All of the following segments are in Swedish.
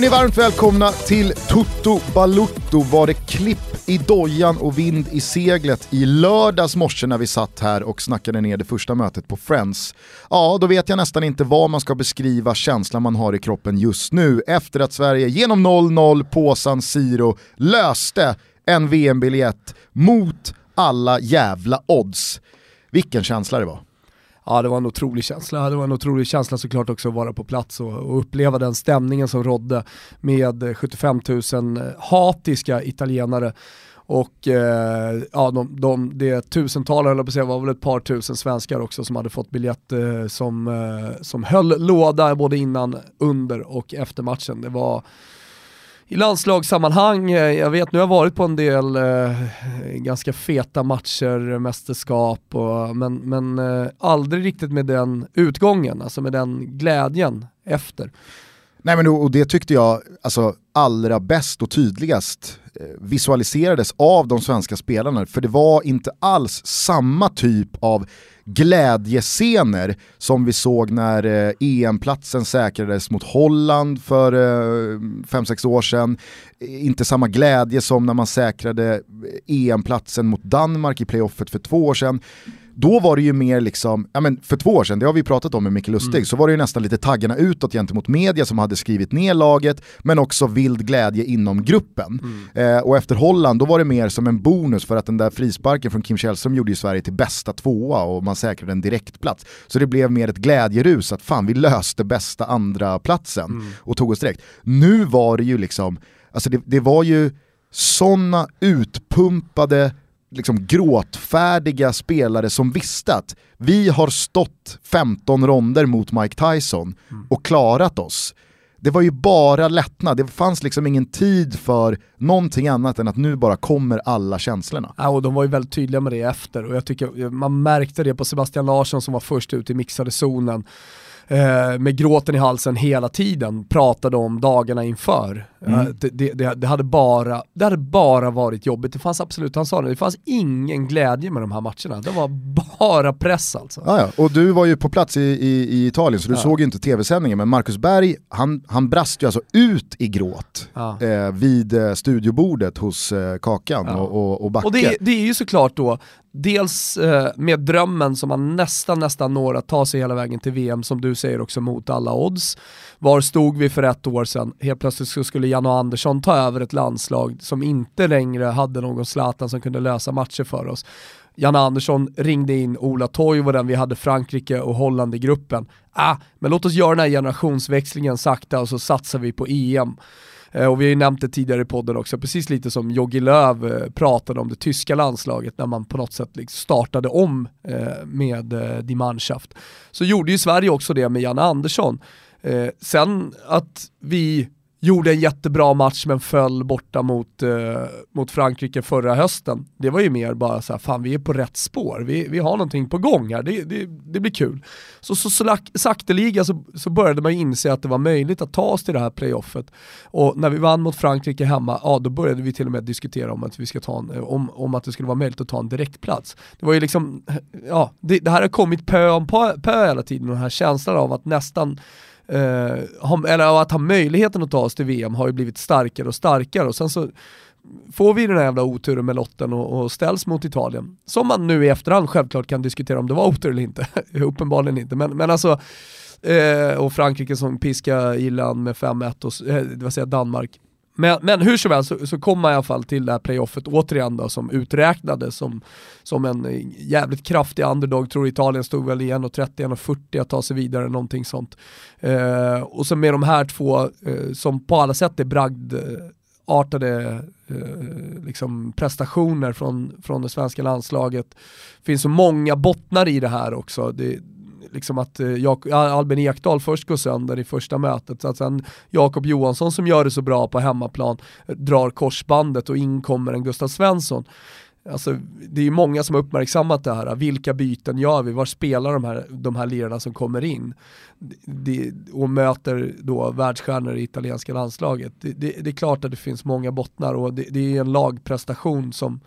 Hörni, varmt välkomna till Toto Balutto. Var det klipp i dojan och vind i seglet i lördags morse när vi satt här och snackade ner det första mötet på Friends. Ja, då vet jag nästan inte vad man ska beskriva känslan man har i kroppen just nu efter att Sverige genom 0-0 på San Siro löste en VM-biljett mot alla jävla odds. Vilken känsla det var. Ja det var en otrolig känsla. Det var en otrolig känsla såklart också att vara på plats och, och uppleva den stämningen som rådde med 75 000 eh, hatiska italienare. Och eh, ja, de, de, det tusental, höll på att säga, var väl ett par tusen svenskar också som hade fått biljett eh, som, eh, som höll låda både innan, under och efter matchen. Det var i landslagssammanhang, eh, jag vet nu har jag varit på en del eh, ganska feta matcher, mästerskap, och, men, men eh, aldrig riktigt med den utgången, alltså med den glädjen efter. Nej men och det tyckte jag alltså, allra bäst och tydligast eh, visualiserades av de svenska spelarna, för det var inte alls samma typ av glädjescener som vi såg när eh, EM-platsen säkrades mot Holland för 5-6 eh, år sedan. Inte samma glädje som när man säkrade eh, EM-platsen mot Danmark i playoffet för två år sedan då var det ju mer liksom, ja men för två år sedan, det har vi pratat om med Micke Lustig, mm. så var det ju nästan lite taggarna utåt gentemot media som hade skrivit ner laget, men också vild glädje inom gruppen. Mm. Eh, och efter Holland, då var det mer som en bonus för att den där frisparken från Kim Källström gjorde ju Sverige till bästa tvåa och man säkrade en direktplats. Så det blev mer ett glädjerus att fan vi löste bästa andra platsen mm. och tog oss direkt. Nu var det ju liksom, alltså det, det var ju sådana utpumpade liksom gråtfärdiga spelare som visste att vi har stått 15 ronder mot Mike Tyson mm. och klarat oss. Det var ju bara lättnad, det fanns liksom ingen tid för någonting annat än att nu bara kommer alla känslorna. Ja, och de var ju väldigt tydliga med det efter och jag tycker man märkte det på Sebastian Larsson som var först ut i mixade zonen eh, med gråten i halsen hela tiden pratade om dagarna inför. Mm. Det, det, det, hade bara, det hade bara varit jobbigt. Det fanns absolut, han sa det, det fanns ingen glädje med de här matcherna. Det var bara press alltså. Ja, ja. Och du var ju på plats i, i, i Italien så du ja. såg ju inte tv-sändningen, men Marcus Berg, han, han brast ju alltså ut i gråt ja. eh, vid eh, studiobordet hos eh, Kakan och, och, och Backe. Och det, det är ju såklart då, dels eh, med drömmen som man nästan, nästan når att ta sig hela vägen till VM, som du säger också mot alla odds. Var stod vi för ett år sedan? Helt plötsligt så skulle Janne Andersson ta över ett landslag som inte längre hade någon Zlatan som kunde lösa matcher för oss. Janne Andersson ringde in Ola Toivonen, vi hade Frankrike och Holland i gruppen. Ah, men låt oss göra den här generationsväxlingen sakta och så satsar vi på EM. Eh, och vi har ju nämnt det tidigare i podden också, precis lite som Jogi Löw eh, pratade om det tyska landslaget när man på något sätt liksom startade om eh, med Die Mannschaft. Så gjorde ju Sverige också det med Janne Andersson. Sen att vi gjorde en jättebra match men föll borta mot, eh, mot Frankrike förra hösten. Det var ju mer bara så här, fan vi är på rätt spår, vi, vi har någonting på gång här, det, det, det blir kul. Så, så, så sakteliga så, så började man inse att det var möjligt att ta oss till det här playoffet. Och när vi vann mot Frankrike hemma, ja då började vi till och med diskutera om att, vi ska ta en, eh, om, om att det skulle vara möjligt att ta en direktplats. Det var ju liksom, ja, det, det här har kommit pö om pö, pö hela tiden, den här känslan av att nästan eh, eller att ha möjligheten att ta oss till VM har ju blivit starkare och starkare. Och sen så får vi den här jävla oturen med lotten och, och ställs mot Italien. Som man nu i efterhand självklart kan diskutera om det var otur eller inte, uppenbarligen inte, men, men alltså eh, och Frankrike som piskar Irland med 5-1 och eh, det vill säga Danmark men, men hur som helst så, så kom man i alla fall till det här playoffet återigen då som uträknades som, som en jävligt kraftig underdog, tror Italien stod väl i 1.30-1.40 att ta sig vidare, någonting sånt. Eh, och så med de här två eh, som på alla sätt är bragdartade eh, liksom prestationer från, från det svenska landslaget. Det finns så många bottnar i det här också. Det, liksom att eh, Jak Albin Ekdal först går sönder i första mötet, så att sen Jakob Johansson som gör det så bra på hemmaplan eh, drar korsbandet och in kommer en Gustav Svensson. Alltså, det är ju många som har uppmärksammat det här, vilka byten gör vi, var spelar de här, de här lirarna som kommer in? Det, och möter då världsstjärnor i italienska landslaget. Det, det, det, är klart att det finns många bottnar och det, det är en lagprestation som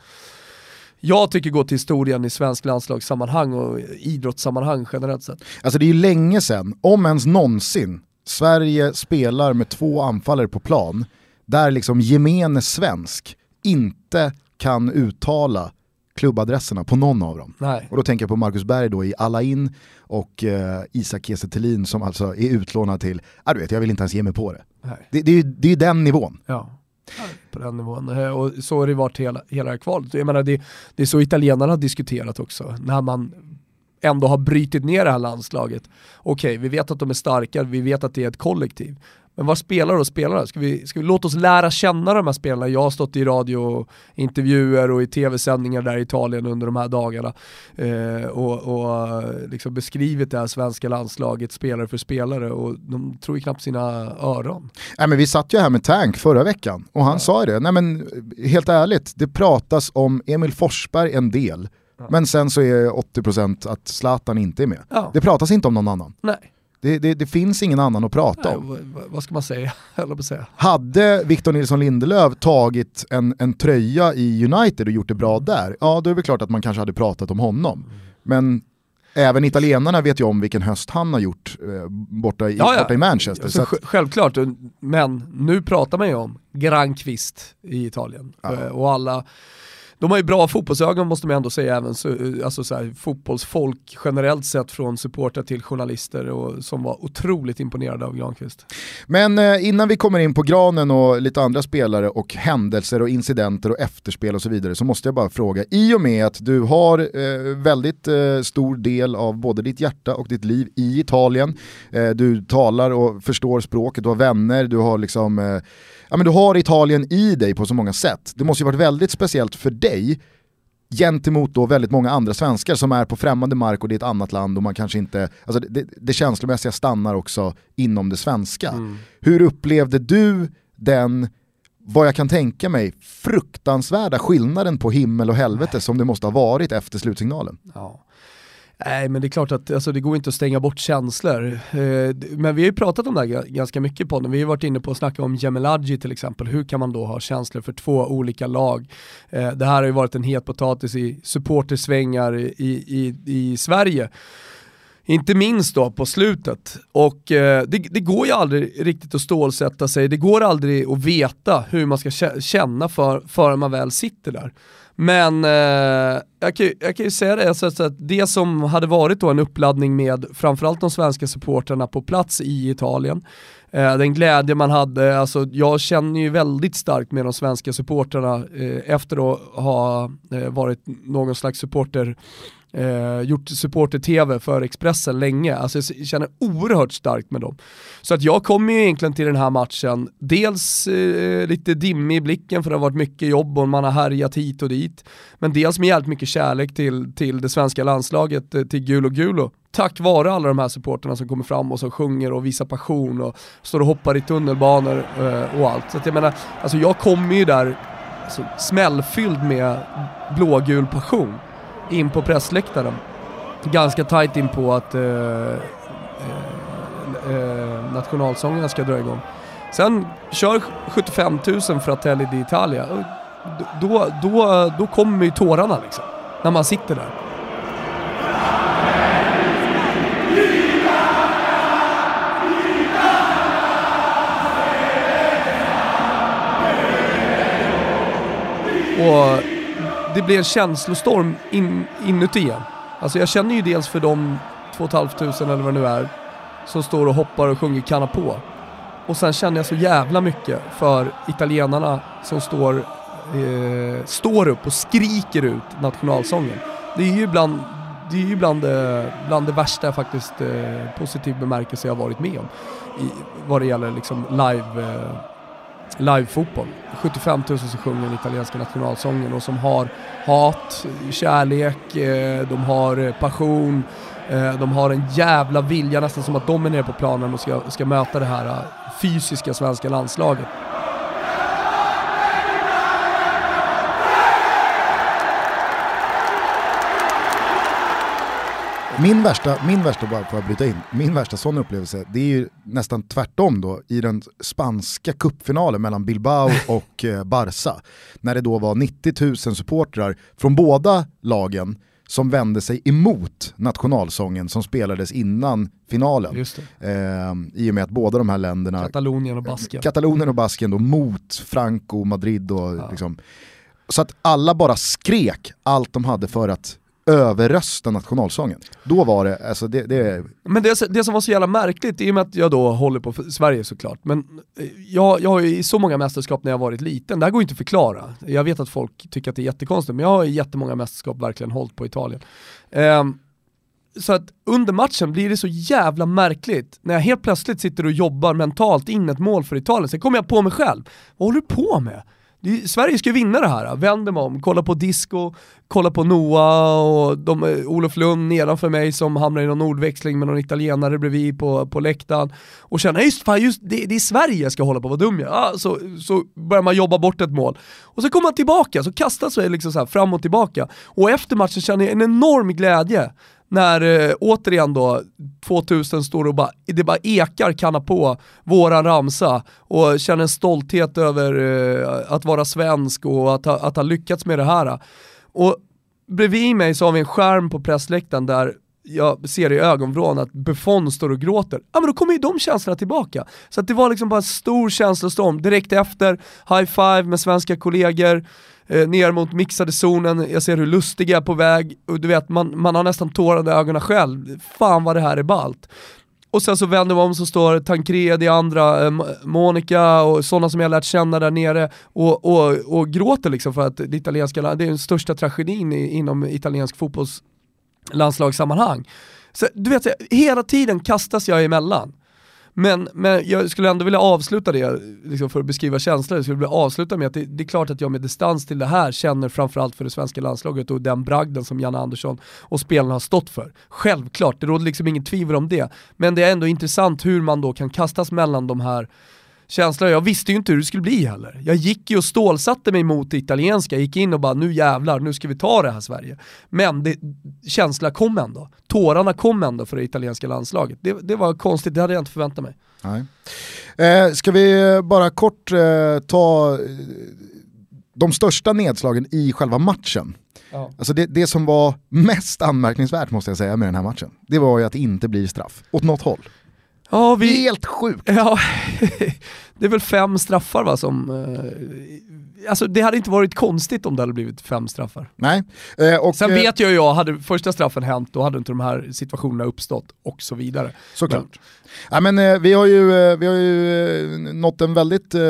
jag tycker går till historien i svensk landslagssammanhang och idrottssammanhang generellt sett. Alltså det är ju länge sedan, om ens någonsin, Sverige spelar med två anfallare på plan där liksom gemene svensk inte kan uttala klubbadresserna på någon av dem. Nej. Och då tänker jag på Marcus Berg då i Alla in och eh, Isak Kiese som alltså är utlånad till, ah, du vet jag vill inte ens ge mig på det. Nej. Det, det, är ju det är den nivån. Ja på den nivån. Eh, och så har det varit hela, hela det här kvalet. Jag menar, det, det är så italienarna har diskuterat också, när man ändå har brytit ner det här landslaget. Okej, okay, vi vet att de är starka, vi vet att det är ett kollektiv. Men vad spelar då spelarna? Ska vi, ska vi låta oss lära känna de här spelarna? Jag har stått i radiointervjuer och i tv-sändningar där i Italien under de här dagarna eh, och, och liksom beskrivit det här svenska landslaget spelare för spelare och de tror ju knappt sina öron. Nej, men vi satt ju här med Tank förra veckan och han ja. sa ju det, Nej, men, helt ärligt, det pratas om Emil Forsberg en del, ja. men sen så är 80% att Zlatan inte är med. Ja. Det pratas inte om någon annan. Nej. Det, det, det, finns ingen annan att prata Nej, om. Vad ska man säga? säga. Hade Victor Nilsson Lindelöf tagit en, en tröja i United och gjort det bra där, ja då är det klart att man kanske hade pratat om honom. Men även italienarna vet ju om vilken höst han har gjort eh, borta, i, ja, ja. borta i Manchester. Så att... Självklart, men nu pratar man ju om Granqvist i Italien. Ja. Eh, och alla de har ju bra fotbollsögon måste man ändå säga, även så, alltså så här, fotbollsfolk generellt sett från supportrar till journalister och, som var otroligt imponerade av Granqvist. Men eh, innan vi kommer in på Granen och lite andra spelare och händelser och incidenter och efterspel och så vidare så måste jag bara fråga, i och med att du har eh, väldigt eh, stor del av både ditt hjärta och ditt liv i Italien, eh, du talar och förstår språket, du har vänner, du har liksom eh, ja, men du har Italien i dig på så många sätt. Det måste ju varit väldigt speciellt för dig gentemot då väldigt många andra svenskar som är på främmande mark och det är ett annat land och man kanske inte, alltså det, det känslomässiga stannar också inom det svenska. Mm. Hur upplevde du den, vad jag kan tänka mig, fruktansvärda skillnaden på himmel och helvete som det måste ha varit efter slutsignalen? Ja. Nej men det är klart att alltså, det går inte att stänga bort känslor. Eh, men vi har ju pratat om det här ganska mycket på den. Vi har varit inne på att snacka om Jemeladji till exempel. Hur kan man då ha känslor för två olika lag? Eh, det här har ju varit en het potatis i supportersvängar i, i, i Sverige. Inte minst då på slutet. Och eh, det, det, går ju aldrig riktigt att stålsätta sig, det går aldrig att veta hur man ska känna för, förrän man väl sitter där. Men eh, jag, kan, jag kan ju säga det, alltså, att det som hade varit då en uppladdning med framförallt de svenska supporterna på plats i Italien, eh, den glädje man hade, alltså jag känner ju väldigt starkt med de svenska supporterna eh, efter att ha eh, varit någon slags supporter eh, gjort supporter-tv för Expressen länge. Alltså jag känner oerhört starkt med dem. Så att jag kommer ju egentligen till den här matchen, dels eh, lite dimmig i blicken för det har varit mycket jobb och man har härjat hit och dit. Men dels med jävligt mycket kärlek till, till det svenska landslaget, eh, till Gulo Gulo tack vare alla de här supporterna som kommer fram och som sjunger och visar passion och står och hoppar i tunnelbanor eh, och allt. Så att jag menar, alltså jag kommer ju där alltså, smällfylld med blågul passion in på pressläktaren. Ganska tight in på att eh, eh, eh, nationalsångerna ska dra igång. Sen kör 75 000 Fratelli d'Italia. Då, då, då kommer ju tårarna liksom, när man sitter där. Och det blir en känslostorm in, inuti igen. Alltså jag känner ju dels för de 2 500 eller vad det nu är som står och hoppar och sjunger kanna på. Och sen känner jag så jävla mycket för italienarna som står, eh, står upp och skriker ut nationalsången. Det är ju bland det, är ju bland det, bland det värsta faktiskt eh, positiv bemärkelse jag varit med om. I, vad det gäller liksom live eh, Live-fotboll. 75 000 som sjunger den italienska nationalsången och som har hat, kärlek, eh, de har eh, passion, eh, de har en jävla vilja nästan som att de är nere på planen och ska, ska möta det här fysiska svenska landslaget. Min värsta, min värsta, bara för att bryta in, min värsta sån upplevelse, det är ju nästan tvärtom då i den spanska kuppfinalen mellan Bilbao och eh, Barca. När det då var 90 000 supportrar från båda lagen som vände sig emot nationalsången som spelades innan finalen. Eh, I och med att båda de här länderna, Katalonien och Basken, Katalonien och Basken då mot Franco, Madrid och ja. liksom, så att alla bara skrek allt de hade för att överrösta nationalsången. Då var det, alltså det, det... Men det, det som var så jävla märkligt, i och med att jag då håller på Sverige såklart, men eh, jag, jag har ju i så många mästerskap när jag varit liten, det här går ju inte att förklara. Jag vet att folk tycker att det är jättekonstigt, men jag har i jättemånga mästerskap verkligen hållit på Italien. Um, så att under matchen blir det så jävla märkligt när jag helt plötsligt sitter och jobbar mentalt in ett mål för Italien, sen kommer jag på mig själv, vad håller du på med? Sverige ska ju vinna det här, vänder mig om, kolla på disco, kolla på Noah och de, eh, Olof Lund nedanför mig som hamnar i någon ordväxling med någon italienare bredvid på, på läktaren och känner just, fan, just det, det är Sverige jag ska hålla på, vad dum jag ah, så, så börjar man jobba bort ett mål. Och så kommer man tillbaka, så kastas det liksom så fram och tillbaka. Och efter matchen känner jag en enorm glädje när eh, återigen då 2000 står och bara, det bara ekar kanna på våran ramsa och känner en stolthet över eh, att vara svensk och att ha, att ha lyckats med det här. Och bredvid mig så har vi en skärm på pressläktaren där jag ser i ögonvrån att Buffon står och gråter, ja men då kommer ju de känslorna tillbaka. Så att det var liksom bara en stor känslostorm, direkt efter, high five med svenska kollegor, eh, ner mot mixade zonen, jag ser hur Lustig är på väg, och du vet man, man har nästan tårar i ögonen själv, fan vad det här är ballt. Och sen så vänder man om så står Tancredi, andra, eh, Monica och sådana som jag lärt känna där nere och, och, och gråter liksom för att det italienska det är den största tragedin i, inom italiensk fotbollslandslagssammanhang. Så du vet, hela tiden kastas jag emellan. Men, men jag skulle ändå vilja avsluta det, liksom för att beskriva känslor, jag skulle vilja avsluta med att det, det, är klart att jag med distans till det här känner framförallt för det svenska landslaget och den bragden som Janne Andersson och spelarna har stått för. Självklart, det råder liksom inget tvivel om det. Men det är ändå intressant hur man då kan kastas mellan de här känsla. Jag visste ju inte hur det skulle bli heller. Jag gick ju och stålsatte mig mot det italienska, gick in och bara nu jävlar, nu ska vi ta det här Sverige. Men det, känsla kom ändå. Tårarna kom ändå för det italienska landslaget. Det, det var konstigt, det hade jag inte förväntat mig. Nej. Eh, ska vi bara kort eh, ta eh, de största nedslagen i själva matchen? Ja. Alltså det, det som var mest anmärkningsvärt måste jag säga med den här matchen, det var ju att det inte blir straff, åt något håll. Ja, vi... Helt sjukt! Ja, det är väl fem straffar va som... Eh, alltså det hade inte varit konstigt om det hade blivit fem straffar. Nej. Eh, och, Sen vet jag ju, jag, hade första straffen hänt då hade inte de här situationerna uppstått och så vidare. Såklart. Men, Ja, men, eh, vi, har ju, eh, vi har ju eh, nått en väldigt eh,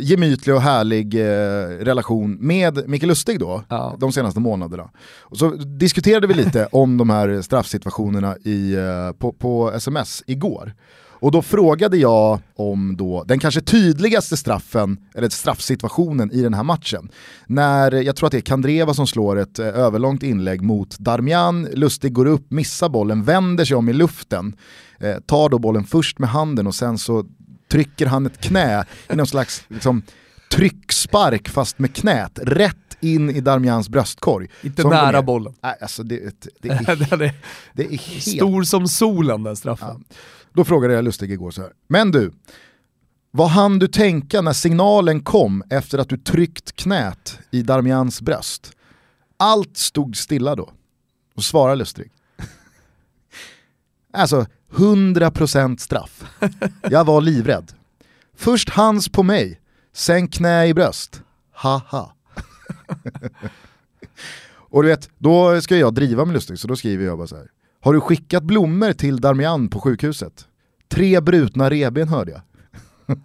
gemytlig och härlig eh, relation med Mikael Lustig då, ja. de senaste månaderna. Och så diskuterade vi lite om de här straffsituationerna i, eh, på, på sms igår. Och då frågade jag om då den kanske tydligaste straffen, eller straffsituationen i den här matchen. När, jag tror att det är Kandreva som slår ett eh, överlångt inlägg mot Darmian, Lustig går upp, missar bollen, vänder sig om i luften, eh, tar då bollen först med handen och sen så trycker han ett knä i någon slags liksom, tryckspark fast med knät, rätt in i Darmians bröstkorg. Inte nära är, bollen. Nej, alltså det, det, det, är, det är helt... Stor som solen den straffen. Ja. Då frågade jag Lustig igår så här. men du, vad hann du tänka när signalen kom efter att du tryckt knät i Darmians bröst? Allt stod stilla då. Och svarar Lustig. alltså, 100% straff. Jag var livrädd. Först hands på mig, sen knä i bröst. Haha. och du vet, då ska jag driva med Lustig, så då skriver jag bara så här. Har du skickat blommor till Darmian på sjukhuset? Tre brutna reben hörde jag.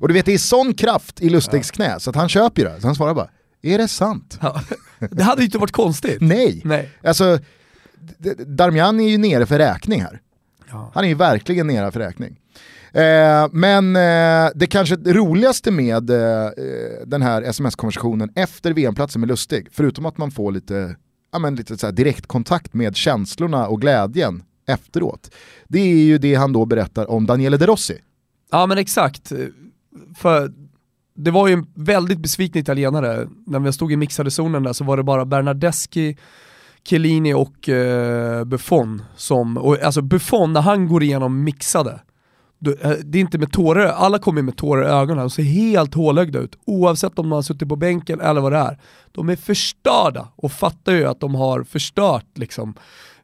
och du vet det är sån kraft i Lustigs knä så att han köper det. Så han svarar bara, är det sant? Ja. Det hade ju inte varit konstigt. Nej. Nej. Alltså, Darmian är ju nere för räkning här. Ja. Han är ju verkligen nere för räkning. Eh, men eh, det kanske roligaste med eh, den här sms-konversationen efter VM-platsen med Lustig, förutom att man får lite ja, men lite så direktkontakt med känslorna och glädjen efteråt. Det är ju det han då berättar om Daniele De Rossi. Ja men exakt. För det var ju en väldigt besviken italienare, när vi stod i mixade zonen där så var det bara Bernardeschi, Chiellini och eh, Buffon som, och, alltså Buffon när han går igenom mixade, Eh, det är inte med tårar, alla kommer med tårar i ögonen och ser helt hålögda ut oavsett om de har suttit på bänken eller vad det är. De är förstörda och fattar ju att de har förstört liksom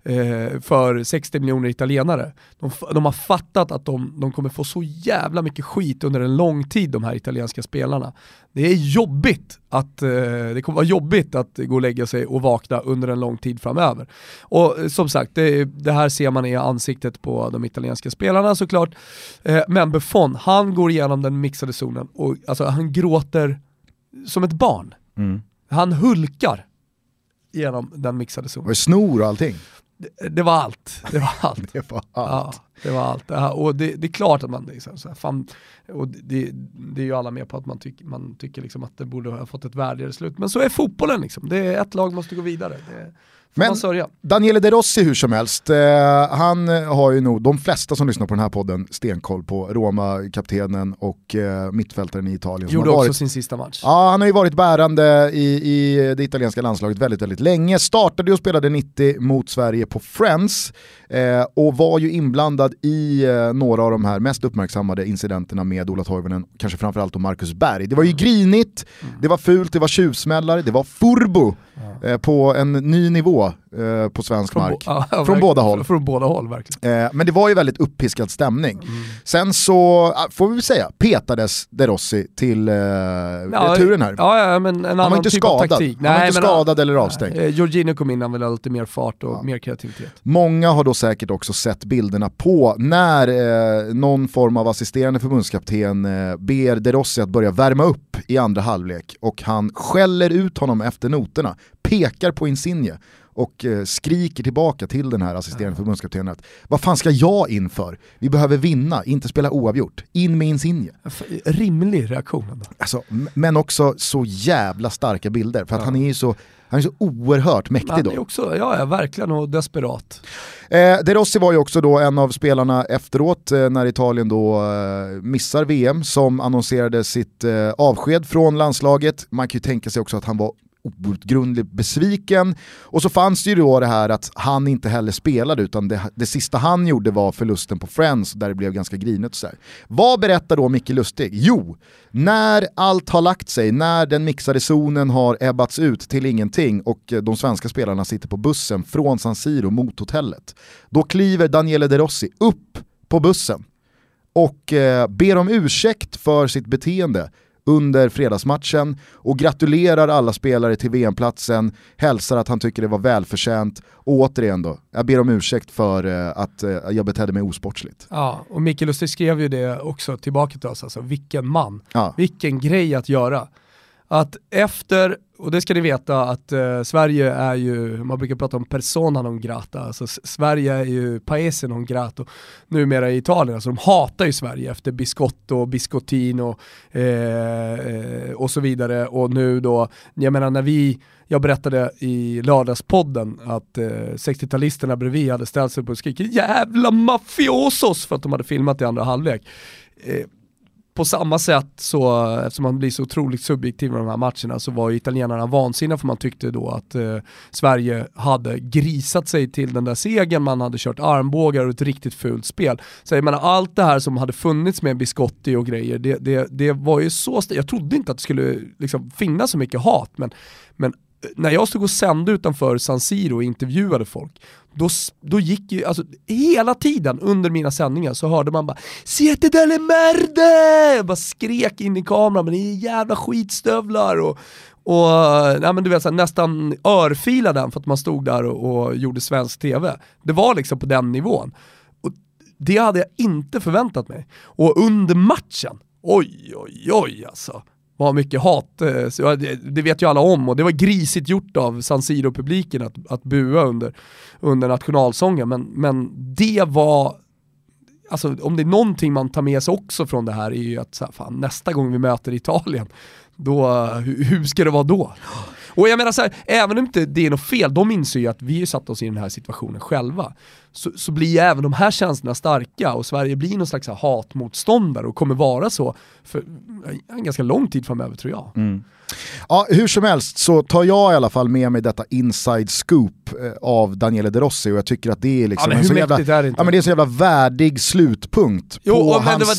eh, för 60 miljoner italienare. De, de, har fattat att de, de kommer få så jävla mycket skit under en lång tid de här italienska spelarna. Det är jobbigt att, eh, det kommer vara jobbigt att gå och lägga sig och vakna under en lång tid framöver. Och eh, som sagt, det, det här ser man i ansiktet på de italienska spelarna såklart. Eh, men Buffon, han går igenom den mixade zonen och alltså, han gråter som ett barn. Mm. Han hulkar genom den mixade zonen. Och snor och allting det, var allt. Det var allt. det var allt. Ja, det var allt. Ja, och det, det, är klart att man, liksom, så här, fan, och det, det, är ju alla med på att man, tyck, man tycker liksom att det borde ha fått ett värdigare slut. Men så är fotbollen liksom. Det är ett lag måste gå vidare. Men Daniele De Rossi hur som helst, eh, han har ju nog de flesta som lyssnar på den här podden stenkoll på Roma-kaptenen och eh, mittfältaren i Italien. Gjorde också varit, sin sista match. Ja, han har ju varit bärande i, i det italienska landslaget väldigt, väldigt länge. Startade och spelade 90 mot Sverige på Friends eh, och var ju inblandad i eh, några av de här mest uppmärksammade incidenterna med Ola Toivonen, kanske framförallt då Marcus Berg. Det var ju grinigt, mm. det var fult, det var tjuvsmällar, det var furbo ja. på en ny nivå eh, på svensk från mark. Ja, från båda håll. Från båda håll verkligen. Eh, men det var ju väldigt uppiskad stämning. Mm. Sen så, får vi väl säga, petades De Rossi till eh, ja, returen här. Ja, men en han var inte typ skadad. taktik. Han var inte skadad eller avstängd. Eh, Jorginho kom in, han ville ha lite mer fart och ja. mer kreativitet. Många har då säkert också sett bilderna på när eh, någon form av assisterande förbundskapten eh, ber De Rossi att börja värma upp i andra halvlek och han skäller ut honom efter noterna, pekar på Insigne och eh, skriker tillbaka till den här assisterande förbundskaptenen att vad fan ska jag in för? Vi behöver vinna, inte spela oavgjort. In med Insigne. Rimlig reaktion. Alltså, men också så jävla starka bilder, för att ja. han är ju så han är så oerhört mäktig han då. Är också, ja, ja, verkligen och desperat. Eh, De Rossi var ju också då en av spelarna efteråt eh, när Italien då eh, missar VM som annonserade sitt eh, avsked från landslaget. Man kan ju tänka sig också att han var outgrundligt besviken. Och så fanns det ju då det här att han inte heller spelade utan det, det sista han gjorde var förlusten på Friends där det blev ganska grinigt. Så här. Vad berättar då Micke Lustig? Jo, när allt har lagt sig, när den mixade zonen har ebbats ut till ingenting och eh, de svenska spelarna sitter på bussen från San Siro mot hotellet, då kliver Daniele De Rossi upp på bussen och eh, ber om ursäkt för sitt beteende under fredagsmatchen och gratulerar alla spelare till VM-platsen, hälsar att han tycker det var välförtjänt och återigen då, jag ber om ursäkt för eh, att eh, jag betedde mig osportsligt. Ja, och Mikael Lustig skrev ju det också tillbaka till oss, alltså vilken man, ja. vilken grej att göra. Att efter och det ska ni veta att eh, Sverige är ju, man brukar prata om persona non grata, alltså Sverige är ju paese non grato numera i Italien, alltså de hatar ju Sverige efter biscotto, biscottino eh, eh, och så vidare. Och nu då, jag menar när vi jag berättade i lördagspodden att eh, 60-talisterna bredvid hade ställt sig upp och skrikit jävla mafiosos! för att de hade filmat i andra halvlek. Eh, på samma sätt så, eftersom man blir så otroligt subjektiv med de här matcherna, så var ju italienarna vansinniga för man tyckte då att eh, Sverige hade grisat sig till den där segern, man hade kört armbågar och ett riktigt fult spel. Så jag menar, allt det här som hade funnits med Biscotti och grejer, det, det, det var ju så, jag trodde inte att det skulle liksom finnas så mycket hat, men, men när jag stod och sände utanför San Siro och intervjuade folk, då, då gick ju, alltså hela tiden under mina sändningar så hörde man bara “Siete delle merde!” Jag bara skrek in i kameran, men det är jävla skitstövlar och, och nej men du vet, så här, nästan örfilade den för att man stod där och, och, gjorde svensk tv. Det var liksom på den nivån. Och det hade jag inte förväntat mig. Och under matchen, oj oj oj alltså vad mycket hat, eh, det vet ju alla om och det var grisigt gjort av San Siro-publiken att, att bua under, under nationalsången men, men det var Alltså om det är någonting man tar med sig också från det här är ju att så här, fan, nästa gång vi möter Italien, då, hur, hur ska det vara då? Och jag menar så här, även om inte det är något fel, de inser ju att vi har satt oss i den här situationen själva. Så, så blir ju även de här känslorna starka och Sverige blir någon slags hatmotståndare och kommer vara så för en ganska lång tid framöver tror jag. Mm. Ja, hur som helst så tar jag i alla fall med mig detta inside scoop eh, av Daniele De Rossi och jag tycker att det är liksom ja, en så jävla, är det ja, men det är så jävla värdig slutpunkt jo, på hans det var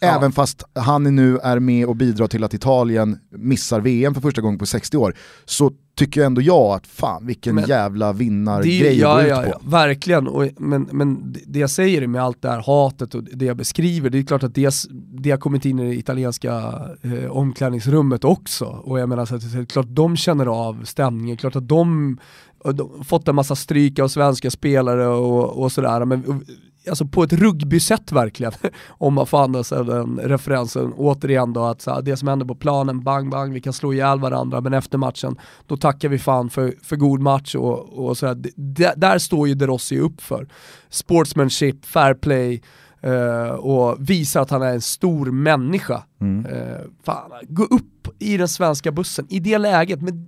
med, Även ja. fast han nu är med och bidrar till att Italien missar VM för första gången på 60 år, så tycker ändå jag att fan vilken men, jävla vinnargrej ja, att ja, ut på. Ja, verkligen, och, men, men det jag säger med allt det här hatet och det jag beskriver, det är klart att det, det har kommit in i det italienska eh, omklädningsrummet också. Och jag menar så att det är klart de känner av stämningen, klart att de de fått en massa stryk av svenska spelare och, och sådär, men alltså på ett rugbysätt verkligen, om man får använda sig av den referensen, återigen då att här, det som händer på planen, bang bang, vi kan slå ihjäl varandra, men efter matchen, då tackar vi fan för, för god match och, och så här, d- där står ju De Rossi upp för. Sportsmanship, fair play, Uh, och visar att han är en stor människa. Mm. Uh, fan, gå upp i den svenska bussen i det läget med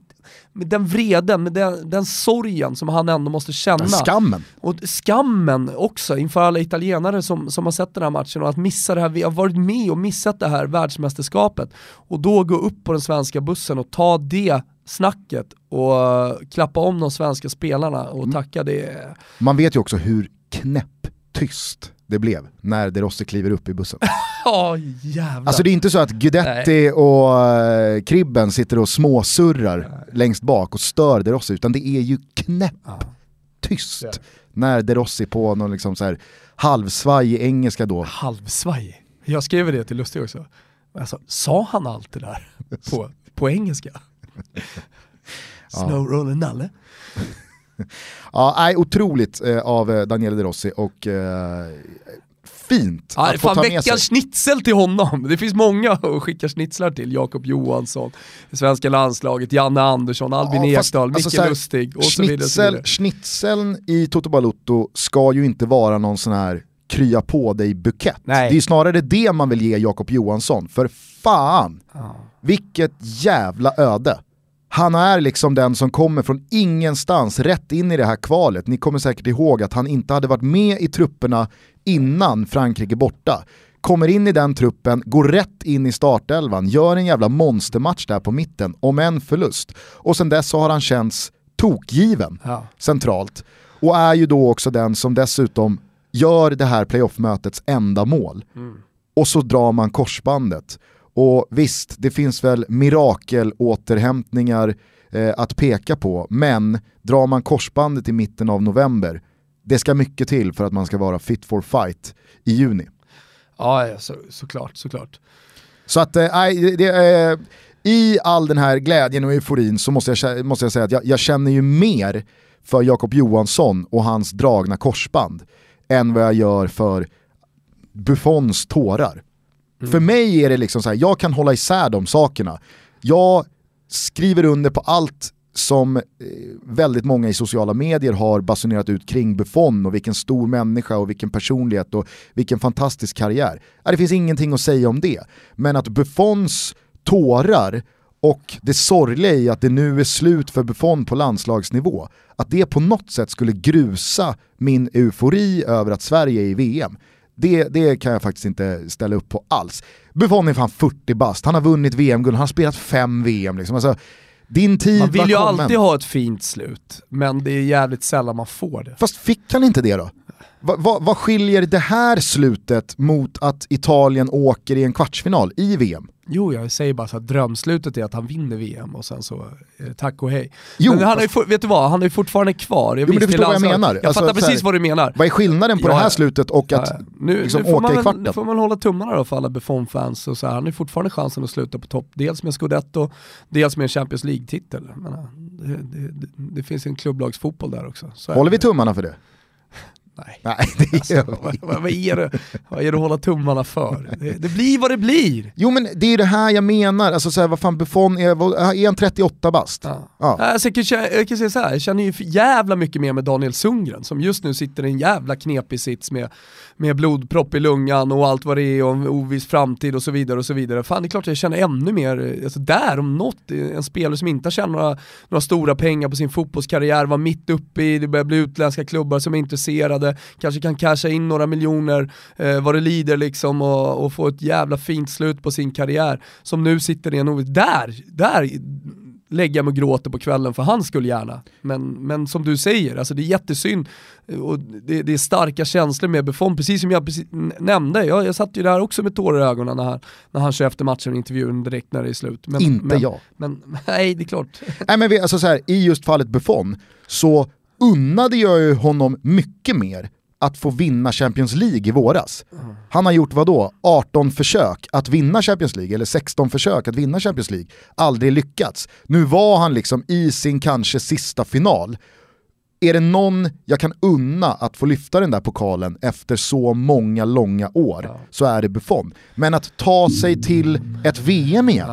med den vreden, med den, den sorgen som han ändå måste känna. Skammen. Och skammen också inför alla italienare som, som har sett den här matchen och att missa det här, vi har varit med och missat det här världsmästerskapet. Och då gå upp på den svenska bussen och ta det snacket och klappa om de svenska spelarna och mm. tacka det. Man vet ju också hur knäpptyst det blev när De Rossi kliver upp i bussen. Ja, oh, jävlar. Alltså det är inte så att Guidetti Nej. och uh, Kribben sitter och småsurrar Nej. längst bak och stör De Rossi, utan det är ju knäpptyst ja. när De Rossi på någon liksom så här halvsvaj engelska då. Halvsvaj? Jag skrev det till Lustig också. Alltså, sa han allt det där på, på engelska? Snow roller nalle. ja, nej, otroligt eh, av eh, Daniele De Rossi och eh, fint ja, att få ta med sig. schnitzel till honom. Det finns många att skicka schnitzlar till. Jakob Johansson, svenska landslaget, Janne Andersson, Albin ja, Ekdal, Micke alltså Lustig och så vidare. Schnitzel, schnitzeln i Toto Balutto ska ju inte vara någon sån här krya på dig bukett. Nej. Det är snarare det man vill ge Jakob Johansson, för fan! Ja. Vilket jävla öde. Han är liksom den som kommer från ingenstans rätt in i det här kvalet. Ni kommer säkert ihåg att han inte hade varit med i trupperna innan Frankrike borta. Kommer in i den truppen, går rätt in i startelvan, gör en jävla monstermatch där på mitten, om en förlust. Och sen dess så har han känts tokgiven ja. centralt. Och är ju då också den som dessutom gör det här playoff-mötets enda mål. Mm. Och så drar man korsbandet. Och visst, det finns väl mirakelåterhämtningar eh, att peka på, men drar man korsbandet i mitten av november, det ska mycket till för att man ska vara fit for fight i juni. Ja, så, såklart, såklart. Så att, eh, eh, i all den här glädjen och euforin så måste jag, måste jag säga att jag, jag känner ju mer för Jakob Johansson och hans dragna korsband än vad jag gör för Buffons tårar. Mm. För mig är det liksom så här, jag kan hålla isär de sakerna. Jag skriver under på allt som eh, väldigt många i sociala medier har basunerat ut kring Buffon och vilken stor människa och vilken personlighet och vilken fantastisk karriär. Det finns ingenting att säga om det. Men att Buffons tårar och det sorgliga i att det nu är slut för Buffon på landslagsnivå, att det på något sätt skulle grusa min eufori över att Sverige är i VM, det, det kan jag faktiskt inte ställa upp på alls. Buffon är fan 40 bast, han har vunnit VM-guld, han har spelat fem VM. Liksom. Alltså, din tid Man vill ju kommen. alltid ha ett fint slut, men det är jävligt sällan man får det. Fast fick han inte det då? Va, va, vad skiljer det här slutet mot att Italien åker i en kvartsfinal i VM? Jo, jag säger bara så att drömslutet är att han vinner VM och sen så, eh, tack och hej. Jo, men han är, vet du vad, han är fortfarande kvar. Jag jo, men du förstår vad jag menar. Jag alltså, fattar precis här, vad du menar. Vad är skillnaden på ja, det här slutet och att ja, nu, liksom nu åka i kvarten? Nu får man hålla tummarna då för alla Buffon-fans. Och så här. Han har fortfarande chansen att sluta på topp, dels med Scudetto, dels med en Champions League-titel. Det, det, det, det, finns en klubblagsfotboll där också. Håller vi tummarna för det? Nej. Nej, det gör Vad, vi vad, vad, är det, vad är det att hålla tummarna för? Det, det blir vad det blir. Jo men det är det här jag menar, alltså så här, vad fan Buffon är, vad- är han 38 bast? Ja. Ja. Alltså, jag, kan, jag kan säga så här, jag känner ju jävla mycket mer med Daniel Sundgren som just nu sitter i en jävla knepig sits med, med blodpropp i lungan och allt vad det är och en oviss framtid och så vidare och så vidare. Fan det är klart jag känner ännu mer, alltså där om något, en spelare som inte har tjänat några, några stora pengar på sin fotbollskarriär, var mitt uppe i, det börjar bli utländska klubbar som är intresserade, kanske kan casha in några miljoner eh, vad det lider liksom och, och få ett jävla fint slut på sin karriär. Som nu sitter i en oviss, där, där lägger jag mig och gråter på kvällen för han skulle gärna. Men, men som du säger, alltså det är jättesynd och det, det är starka känslor med Buffon, precis som jag precis nämnde. Jag, jag satt ju där också med tårar i ögonen när han, när han kör efter matchen och intervjun direkt när det är slut. Men, Inte men, jag. Men nej, det är klart. Nej men vi, alltså så här, i just fallet Buffon så unnade jag ju honom mycket mer att få vinna Champions League i våras. Han har gjort vad då? 18 försök att vinna Champions League, eller 16 försök att vinna Champions League. Aldrig lyckats. Nu var han liksom i sin kanske sista final. Är det någon jag kan unna att få lyfta den där pokalen efter så många långa år så är det Buffon. Men att ta sig till ett VM igen.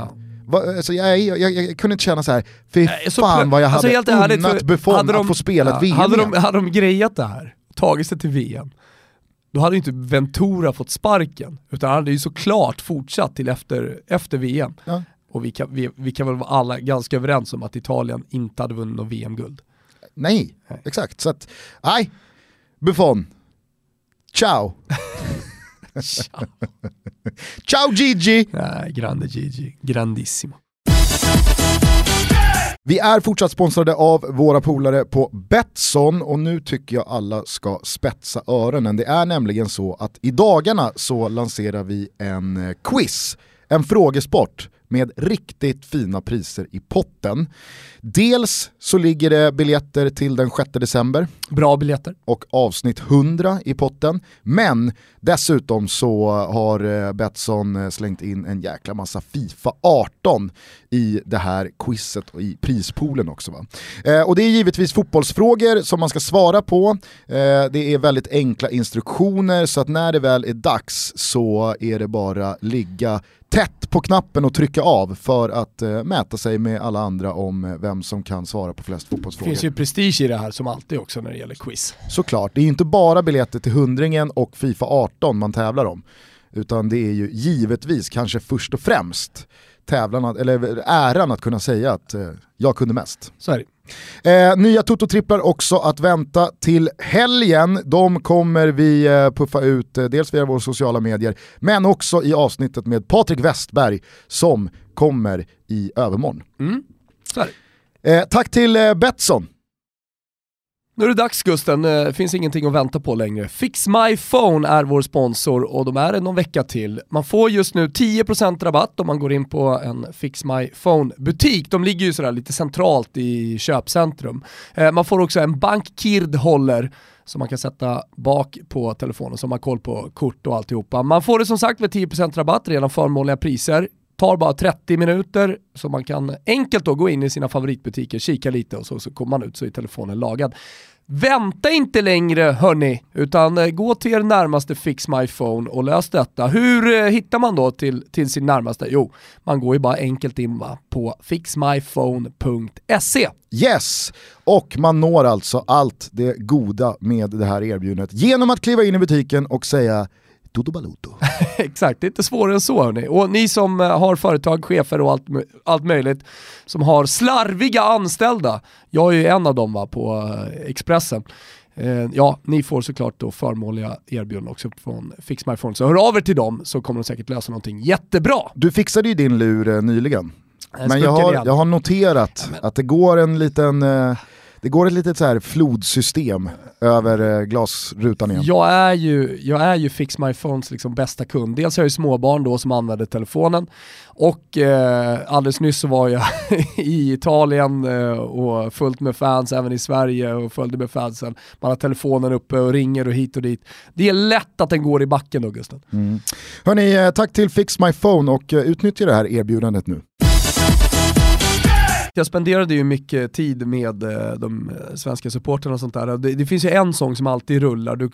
Va, alltså jag, jag, jag, jag kunde inte känna så här, fy fan vad jag alltså hade unnat Buffon hade de- att få spela ett ja, VM hade de, hade de grejat det här, tagit sig till VM, då hade ju inte Ventura fått sparken, utan han hade ju såklart fortsatt till efter, efter VM. Ja. Och vi kan, vi, vi kan väl vara alla ganska överens om att Italien inte hade vunnit något VM-guld. Nej, Nej. exakt. Så att, nej, Buffon. Ciao. Ciao Gigi! Nej, grande Gigi, grandissimo. Vi är fortsatt sponsrade av våra polare på Betsson och nu tycker jag alla ska spetsa öronen. Det är nämligen så att i dagarna så lanserar vi en eh, quiz, en frågesport med riktigt fina priser i potten. Dels så ligger det biljetter till den 6 december Bra biljetter. och avsnitt 100 i potten. Men dessutom så har eh, Betsson eh, slängt in en jäkla massa Fifa 18 i det här quizet och i prispoolen också. Va? Eh, och det är givetvis fotbollsfrågor som man ska svara på. Det är väldigt enkla instruktioner så att när det väl är dags så är det bara ligga tätt på knappen och trycka av för att eh, mäta sig med alla andra om eh, vem som kan svara på flest Det fotbollsfrågor. finns ju prestige i det här som alltid också när det gäller quiz. Såklart, det är inte bara biljetter till hundringen och Fifa 18 man tävlar om. Utan det är ju givetvis, kanske först och främst, tävlan, eller äran att kunna säga att eh, jag kunde mest. Så är det. Eh, nya Toto-tripplar också att vänta till helgen. De kommer vi eh, puffa ut eh, dels via våra sociala medier, men också i avsnittet med Patrik Westberg som kommer i övermorgon. Mm. Så. Eh, tack till eh, Betsson. Nu är det dags Gusten, det finns ingenting att vänta på längre. Fix My Phone är vår sponsor och de är det någon vecka till. Man får just nu 10% rabatt om man går in på en Fix My Phone-butik. De ligger ju sådär lite centralt i köpcentrum. Eh, man får också en bankkird-håller som man kan sätta bak på telefonen så man har koll på kort och alltihopa. Man får det som sagt med 10% rabatt, redan förmånliga priser. Tar bara 30 minuter så man kan enkelt då gå in i sina favoritbutiker, kika lite och så, så kommer man ut så är telefonen lagad. Vänta inte längre hörni, utan eh, gå till er närmaste Fix My Phone och lös detta. Hur eh, hittar man då till, till sin närmaste? Jo, man går ju bara enkelt in va, på fixmyphone.se. Yes! Och man når alltså allt det goda med det här erbjudandet genom att kliva in i butiken och säga Dodo Baluto. Exakt, det är inte svårare än så hörni. Och ni som eh, har företag, chefer och allt, allt möjligt, som har slarviga anställda, jag är ju en av dem va, på eh, Expressen. Eh, ja, ni får såklart då förmånliga erbjudanden också från Fix My Phone. Så hör av er till dem så kommer de säkert lösa någonting jättebra. Du fixade ju din lur eh, nyligen. Men jag har, jag har noterat att det går en liten, eh, det går ett litet så här flodsystem över eh, glasrutan igen. Jag är ju, jag är ju Fix My Phones liksom bästa kund. Dels har jag ju småbarn då som använder telefonen och eh, alldeles nyss så var jag i Italien eh, och fullt med fans, även i Sverige och följde med fansen. Man har telefonen uppe och ringer och hit och dit. Det är lätt att den går i backen då Gusten. Mm. Hörni, eh, tack till Fix My Phone och eh, utnyttja det här erbjudandet nu jag spenderade ju mycket tid med eh, de eh, svenska supporterna och sånt där. Det, det, finns ju en sång som alltid rullar, du,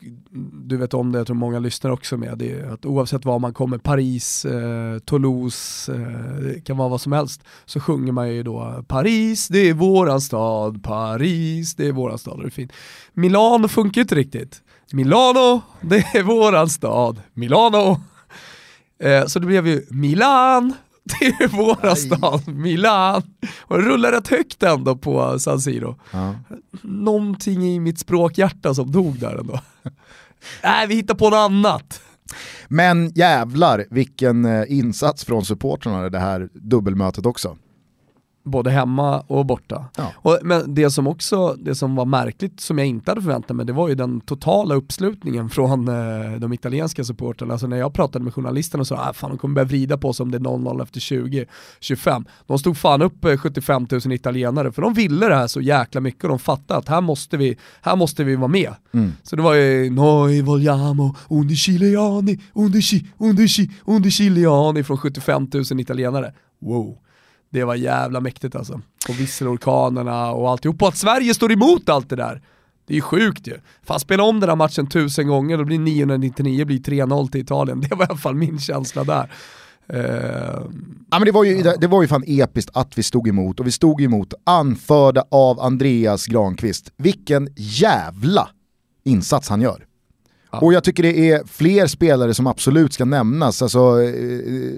du vet om det, jag tror många lyssnar också med, det är att oavsett var man kommer, Paris, eh, Toulouse, eh, det kan vara vad som helst, så sjunger man ju då Paris, det är våran stad, Paris, det är våran stad, det är fint. Milano funkar ju inte riktigt. Milano, det är våran stad, Milano. Eh, så det blev ju Milan, det är våran stad, Milan. Och det rullar rätt högt ändå på San Siro. Ja. Någonting i mitt språkhjärta som dog där ändå. Nej, vi hittar på något annat. Men jävlar vilken eh, insats från supportrarna det här dubbelmötet också både hemma och borta. Ja. Och, men det som också, det som var märkligt som jag inte hade förväntat mig, det var ju den totala uppslutningen från eh, de italienska supporterna. Alltså när jag pratade med journalisterna och sa att ah, de kommer börja vrida på sig om det är 0-0 efter 20-25. De stod fan upp 75 eh, 000 italienare för de ville det här så jäkla mycket och de fattade att här måste vi, här måste vi vara med. Mm. Så det var ju Noi vogliamo undiciliani, undici, undici, undiciliani från 75 000 italienare. Wow det var jävla mäktigt alltså. Och visselorkanerna och alltihop. Och att Sverige står emot allt det där. Det är ju sjukt ju. Fan spela om den här matchen tusen gånger, då blir 999 blir 3-0 till Italien. Det var i alla fall min känsla där. Uh, ja, men det, var ju, det var ju fan episkt att vi stod emot, och vi stod emot anförda av Andreas Granqvist. Vilken jävla insats han gör. Och jag tycker det är fler spelare som absolut ska nämnas. Alltså, eh,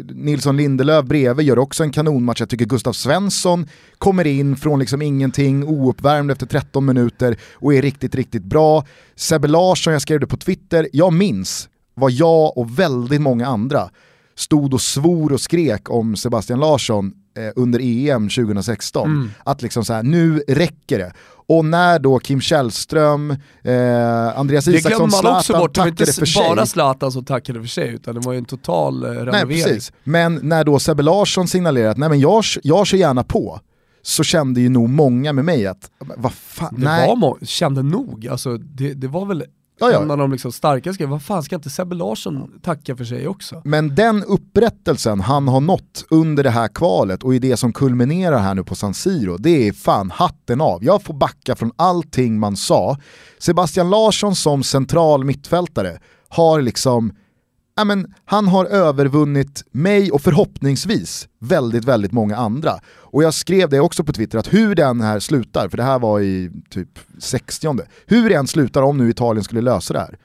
Nilsson Lindelöf bredvid gör också en kanonmatch. Jag tycker Gustav Svensson kommer in från liksom ingenting, ouppvärmd efter 13 minuter och är riktigt, riktigt bra. Sebbe Larsson, jag skrev det på Twitter, jag minns vad jag och väldigt många andra stod och svor och skrek om Sebastian Larsson eh, under EM 2016. Mm. Att liksom så här, nu räcker det. Och när då Kim Källström, eh, Andreas Isaksson, Zlatan bort. tackade för sig. Det bara Zlatan som tackade för sig, utan det var ju en total eh, renovering. Nej, precis. Men när då Sebbe Larsson signalerade att nej men jag, jag kör gärna på, så kände ju nog många med mig att, vad fan, det nej. Var kände nog, alltså det, det var väl Ja, ja. En av de liksom starkaste vad fan ska inte Sebbe Larsson tacka för sig också? Men den upprättelsen han har nått under det här kvalet och i det som kulminerar här nu på San Siro, det är fan hatten av. Jag får backa från allting man sa. Sebastian Larsson som central mittfältare har liksom ja, men, han har övervunnit mig och förhoppningsvis väldigt, väldigt många andra. Och jag skrev det också på Twitter att hur den här slutar, för det här var i typ 60 hur det än slutar om nu Italien skulle lösa det här,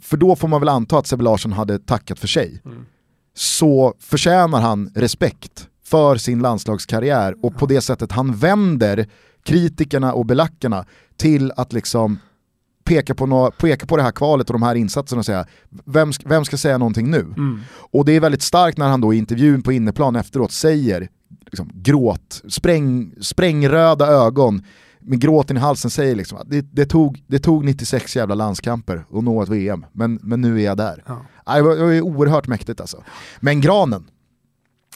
för då får man väl anta att Sebbe Larsson hade tackat för sig, mm. så förtjänar han respekt för sin landslagskarriär och på det sättet han vänder kritikerna och belackarna till att liksom peka på, no, peka på det här kvalet och de här insatserna och säga vem, vem ska säga någonting nu? Mm. Och det är väldigt starkt när han då i intervjun på inneplan efteråt säger liksom, gråt, spräng, sprängröda ögon med gråten i halsen säger liksom att det, det, tog, det tog 96 jävla landskamper att nå ett VM, men, men nu är jag där. Ja. Det, var, det var oerhört mäktigt alltså. Men Granen,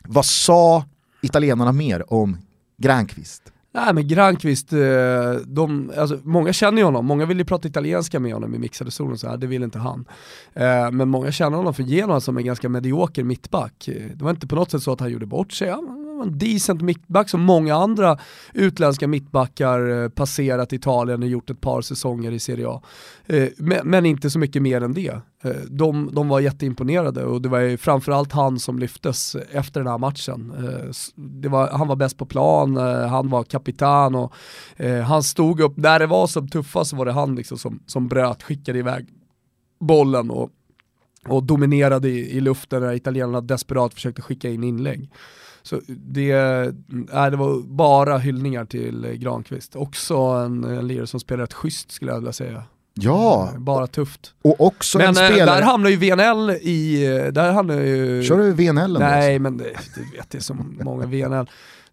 vad sa italienarna mer om Granqvist? Nej men Granqvist, eh, de, alltså, många känner ju honom, många vill ju prata italienska med honom i mixade zonen, så här, det vill inte han. Eh, men många känner honom för Genoa som en ganska medioker mittback. Eh, det var inte på något sätt så att han gjorde bort sig, han en decent mittback som många andra utländska mittbackar eh, passerat Italien och gjort ett par säsonger i Serie A. Eh, men inte så mycket mer än det. Eh, de, de var jätteimponerade och det var ju framförallt han som lyftes efter den här matchen. Det var, han var bäst på plan, han var kapitan och han stod upp, när det var som tuffast så var det han liksom som, som bröt, skickade iväg bollen och, och dominerade i, i luften när italienarna desperat försökte skicka in inlägg. Så det, äh, det var bara hyllningar till Granqvist. Också en, en lirare som spelar ett schysst skulle jag vilja säga. Ja. Eh, bara tufft. Och också men en eh, spelare... där hamnar ju VNL i... Eh, där hamnar ju... Kör du VNL? Nej, men det, du vet, det är så många VNL.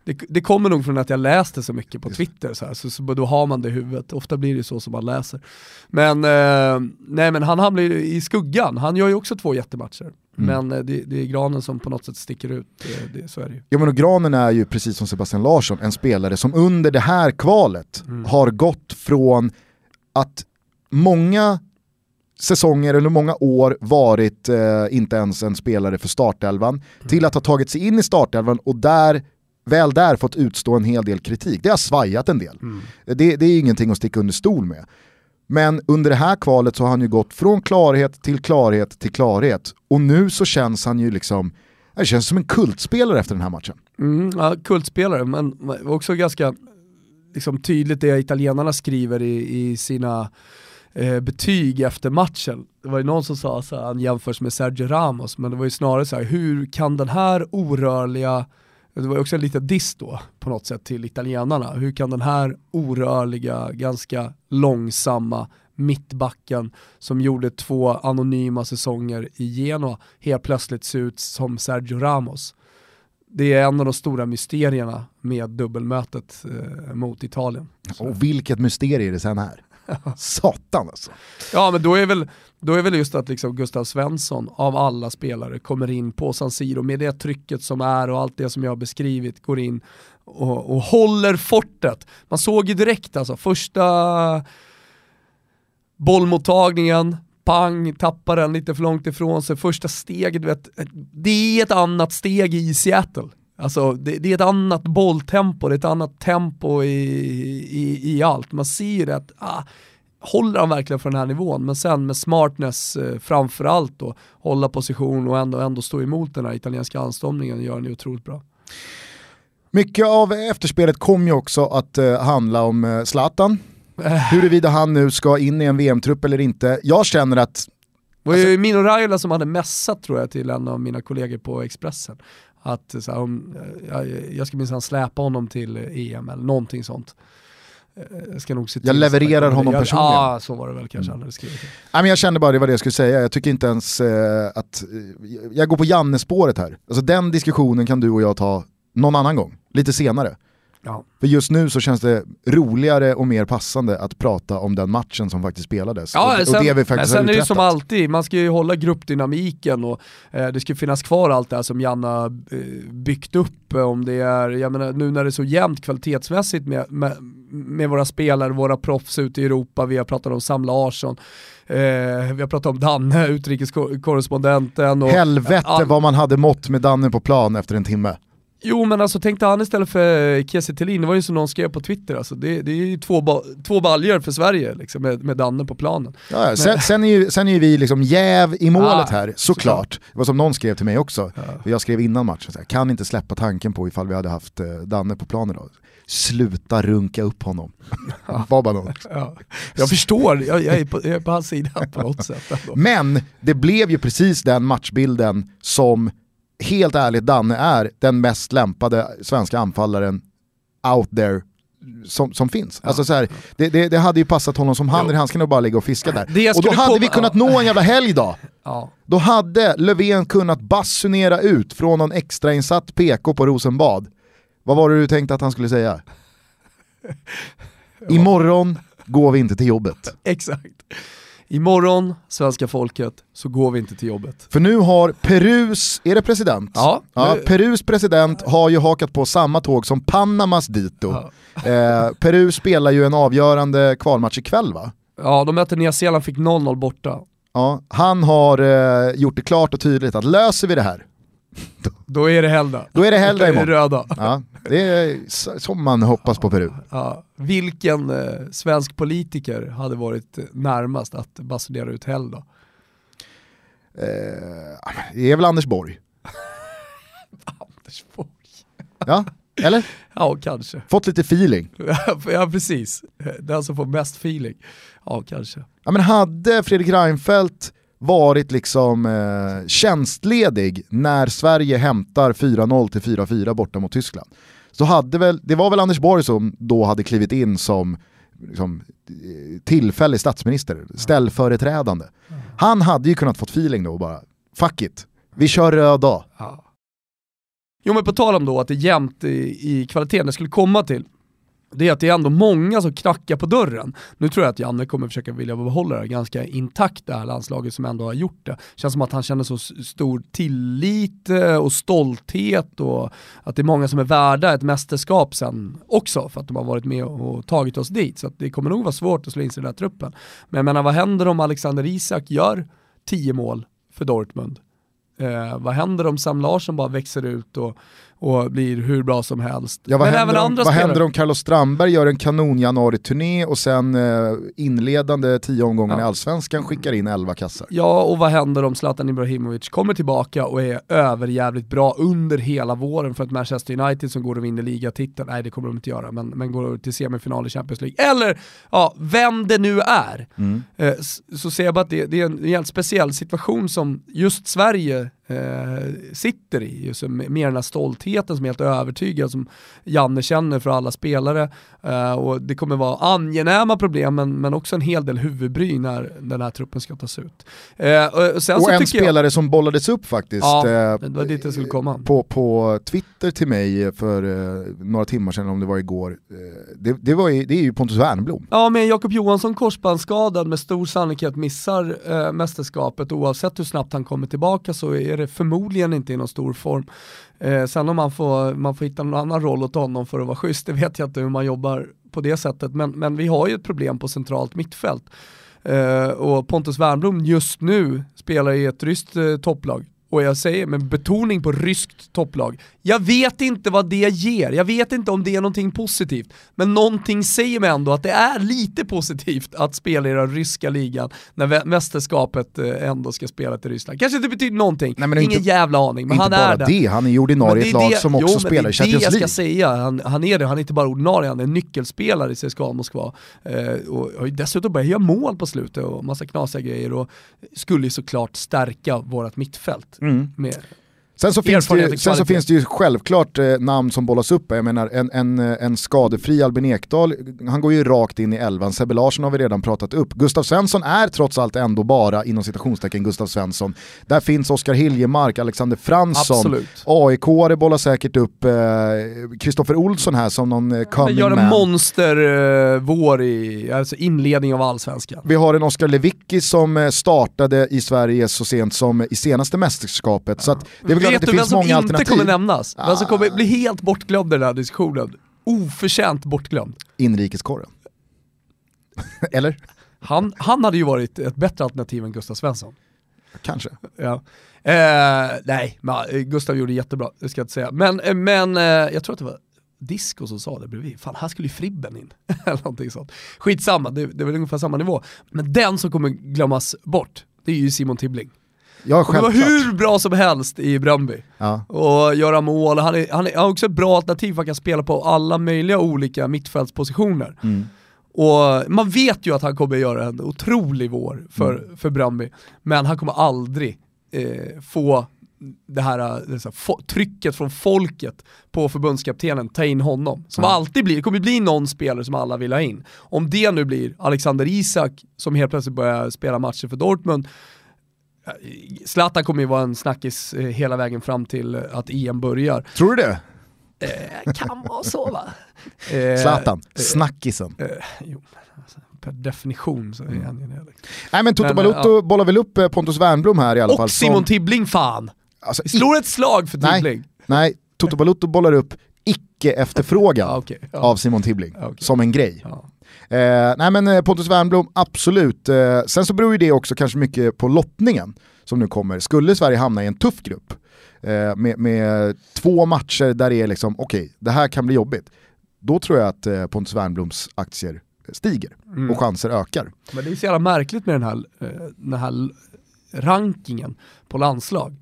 Det, det, kommer nog från att jag läste så mycket på Twitter, så, här, så, så, då har man det i huvudet. Ofta blir det så som man läser. Men, eh, nej, men han hamnar ju i skuggan, han gör ju också två jättematcher. Mm. Men det, det, är Granen som på något sätt sticker ut, det, så är det ju. Ja men och Granen är ju precis som Sebastian Larsson en spelare som under det här kvalet mm. har gått från att många säsonger eller många år varit eh, inte ens en spelare för startelvan, mm. till att ha tagit sig in i startelvan och där väl där fått utstå en hel del kritik. Det har svajat en del. Mm. Det, det är ingenting att sticka under stol med. Men under det här kvalet så har han ju gått från klarhet till klarhet till klarhet. Och nu så känns han ju liksom, det känns som en kultspelare efter den här matchen. Mm, ja, kultspelare, men också ganska liksom, tydligt det italienarna skriver i, i sina eh, betyg efter matchen. Det var ju någon som sa att han jämförs med Sergio Ramos, men det var ju snarare så här, hur kan den här orörliga det var också en liten diss då på något sätt till italienarna. Hur kan den här orörliga, ganska långsamma mittbacken som gjorde två anonyma säsonger i Genoa helt plötsligt se ut som Sergio Ramos? Det är en av de stora mysterierna med dubbelmötet eh, mot Italien. Och vilket mysterie det sen är. Satan alltså. Ja men då är väl, då är väl just att liksom Gustav Svensson av alla spelare kommer in på San Siro med det trycket som är och allt det som jag har beskrivit går in och, och håller fortet. Man såg ju direkt alltså, första bollmottagningen, pang, tappar den lite för långt ifrån sig, första steget, vet, det är ett annat steg i Seattle. Alltså det, det, är ett annat bolltempo, det är ett annat tempo i, i, i allt. Man ser ju att ah, håller han verkligen för den här nivån? Men sen med smartness eh, framförallt då, hålla position och ändå, ändå stå emot den här italienska anstormningen gör han ju otroligt bra. Mycket av efterspelet kom ju också att eh, handla om eh, Zlatan. Huruvida han nu ska in i en VM-trupp eller inte. Jag känner att det var ju alltså, Mino Raiola som hade mässat tror jag till en av mina kollegor på Expressen. Att så här, om, jag, jag ska minsann släpa honom till EM eller någonting sånt. Jag, ska nog se jag levererar honom jag, personligen. Ja, så var det väl kanske mm. han skrivit. Nej, men jag kände bara det var det jag skulle säga, jag tycker inte ens eh, att, eh, jag går på Janne-spåret här. Alltså den diskussionen kan du och jag ta någon annan gång, lite senare. Ja. För just nu så känns det roligare och mer passande att prata om den matchen som faktiskt spelades. Ja, och, sen, och det vi faktiskt sen är det som alltid, man ska ju hålla gruppdynamiken och eh, det ska finnas kvar allt det här som Janna eh, byggt upp. Om det är, jag menar, nu när det är så jämnt kvalitetsmässigt med, med, med våra spelare, våra proffs ute i Europa, vi har pratat om Sam Larsson, eh, vi har pratat om Danne, utrikeskorrespondenten. Och, Helvete all... vad man hade mått med Danne på plan efter en timme. Jo men alltså tänkte han istället för Kiese Thelin, det var ju som någon skrev på Twitter, alltså, det, det är ju två, ba två baljor för Sverige liksom, med, med Danne på planen. Ja, sen, sen, är ju, sen är vi liksom jäv i målet ah, här, såklart. Det var som någon skrev till mig också, ja. jag skrev innan matchen, så här, kan inte släppa tanken på ifall vi hade haft eh, Danne på planen idag. Sluta runka upp honom. Var bara. Ja. Jag förstår, jag, jag, är på, jag är på hans sida på något sätt. Men det blev ju precis den matchbilden som helt ärligt Danne är den mest lämpade svenska anfallaren out there som, som finns. Ja. Alltså så här, det, det, det, hade ju passat honom som hand i handsken att bara ligga och fiska där. Och då hade vi kunnat nå en jävla helg då. Ja. Då hade Löfven kunnat basunera ut från någon extrainsatt PK på Rosenbad. Vad var det du tänkte att han skulle säga? Imorgon går vi inte till jobbet. Exakt. Imorgon, svenska folket, så går vi inte till jobbet. För nu har Perus, är det president? Ja. ja Perus president har ju hakat på samma tåg som Panamas dito. Ja. Eh, Peru spelar ju en avgörande kvalmatch ikväll va? Ja, de möter Nya Zeeland, fick 0-0 borta. Ja, han har eh, gjort det klart och tydligt att löser vi det här, då är det Helda. Då är det Helda imorgon. Röda. Ja, det är som man hoppas på Peru. Ja, vilken eh, svensk politiker hade varit närmast att basunera ut Helda? Eh, det är väl Anders Borg. Anders Borg. Ja, eller? Ja, kanske. Fått lite feeling. ja, precis. Den som får mest feeling. Ja, kanske. Ja, men hade Fredrik Reinfeldt varit liksom eh, tjänstledig när Sverige hämtar 4-0 till 4-4 borta mot Tyskland. Så hade väl, det var väl Anders Borg som då hade klivit in som liksom, tillfällig statsminister, ställföreträdande. Han hade ju kunnat fått feeling då och bara, fuck it, vi kör röd dag. Ja. Jo men på tal om då att det är jämnt i, i kvaliteten, det skulle komma till, det är att det är ändå många som knackar på dörren. Nu tror jag att Janne kommer försöka vilja behålla det ganska intakt det här landslaget som ändå har gjort det. Känns som att han känner så stor tillit eh, och stolthet och att det är många som är värda ett mästerskap sen också för att de har varit med och tagit oss dit. Så det kommer nog vara svårt att slå in sig i den här truppen. Men jag menar vad händer om Alexander Isak gör tio mål för Dortmund? Eh, vad händer om Sam Larsson bara växer ut och, och blir hur bra som helst. Ja, vad Men händer, även om, andra vad spelare. händer om Carlos Strandberg gör en kanon januari-turné och sen eh, inledande tio omgången i Ja. Allsvenskan skickar in 11 kassar? Ja, och vad händer om Zlatan Ibrahimovic kommer tillbaka och är överjävligt bra under hela våren för ett Manchester United som går och vinner ligatiteln? Nej, det kommer de inte göra, men, men går till semifinal i Champions League. Eller, ja, vem det nu är. Mm. Eh, så ser jag bara att det, det är en helt speciell situation som just Sverige eh, sitter i. Just med den här stoltheten som är helt övertygad, som Janne känner för alla spelare. Eh, och det kommer vara angenäma problem, men, men också en hel del huvudbry när den här truppen ska tas ut. Eh, och, och Och en spelare som bollades upp faktiskt Ja, eh, det var dit jag skulle komma. På, på Twitter till mig för eh, några timmar sedan, om det var igår, eh, det, det, var ju, det är ju Pontus Wernbloom. Ja, men Jakob Johansson korsbandsskadad med stor sannolikhet missar mästerskapet oavsett hur snabbt han kommer tillbaka så är det förmodligen inte i någon stor form. Eh, sen om man får, man får hitta någon annan roll åt honom för att vara schysst, det vet jag inte hur man jobbar på det sättet. Men, men vi har ju ett problem på centralt mittfält. Eh, och Pontus Wernbloom just nu spelar i ett ryskt eh, topplag. Och jag säger med betoning på ryskt topplag. Jag vet inte vad det ger, jag vet inte om det är någonting positivt. Men någonting säger mig ändå att det är lite positivt att spela i den ryska ligan när mästerskapet eh, ändå ska spela till Ryssland. Kanske inte betyder någonting, Nej, ingen inte- jävla aning, men inte han bara är där. det, han är ju ordinarie i ett lag det- som också jo, spelar i Det är det Champions jag ska League. säga, han, han är det, han är inte bara ordinarie, han är nyckelspelare i CSKA Moskva. Eh, och ju dessutom börjat göra mål på slutet och massa knasiga grejer och skulle ju såklart stärka vårt mittfält. Mm. Med, Sen så, finns det, ju- sen så finns det ju självklart eh, namn som bollas upp. Jag menar en, en, eh, en skadefri Albin Ekdal, han går ju rakt in i elvan. Sebbe Larsson har vi redan pratat upp. Gustav Svensson är trots allt ändå bara inom citationstecken Gustav Svensson. Där finns Oskar Hiljemark, Alexander Fransson, Absolut. AIK bollar säkert upp Kristoffer Olsson här som någon eh, coming gör en man. monster eh, i alltså inledning av allsvenskan. Vi har en Oskar Lewicki som eh, startade i Sverige så sent som i senaste mästerskapet. Så att det är väl klart Vet att det du vem finns som inte kommer nämnas? Vem som Ah. kommer bli helt bortglömd i den här diskussionen? Oförtjänt bortglömd. Inrikeskorren. Eller? Han, han hade ju varit ett bättre alternativ än Gustav Svensson. Kanske. Ja. Eh, nej, men, eh, Gustav gjorde jättebra, det ska jag inte säga. Men, eh, men eh, jag tror att det var Disco som sa det bredvid. Fan, här skulle ju Fribben in. Eller någonting sånt. Skitsamma, det, det är väl ungefär samma nivå. Men den som kommer glömmas bort, det är ju Simon Tibbling. Ja, Han var hur bra som helst i Bröndby. Ja. Och göra mål, han är, han är också ett bra alternativ för att han kan spela på alla möjliga olika mittfältspositioner. Mm. Och man vet ju att han kommer göra en otrolig vår för, Mm. för Bröndby, men han kommer aldrig eh, få det här, eh, det så här fo- trycket från folket på förbundskaptenen, ta in honom. Som Ja. alltid blir, det kommer bli någon spelare som alla vill ha in. Om det nu blir Alexander Isak som helt plötsligt börjar spela matcher för Dortmund, eh, Zlatan kommer ju vara en snackis eh, hela vägen fram till eh, att EM börjar. Tror du det? Eh, kan vara så va? Eh, Zlatan, eh, snackisen. Eh, jo, alltså, per definition så är Mm. han ju det. Nej men Toto Balotto bollar väl upp Pontus Wernbloom här i alla fall. Och Simon som- Tibbling fan! alltså, slår ett slag för Nej. Tibbling. Nej, Toto Balotto bollar upp icke-efterfrågan Ja, okej. Ja. av Simon Tibbling Ja, okej. som en grej. Ja. Eh, nej men eh, Pontus Wernbloom, absolut. Eh, sen så beror ju det också kanske mycket på lottningen som nu kommer. Skulle Sverige hamna i en tuff grupp eh, med, med två matcher där det är liksom, okej, det här kan bli jobbigt. Då tror jag att eh, Pontus Wernbloms aktier stiger Mm. och chanser ökar. Men det är så jävla märkligt med den här, eh, den här rankingen på landslag.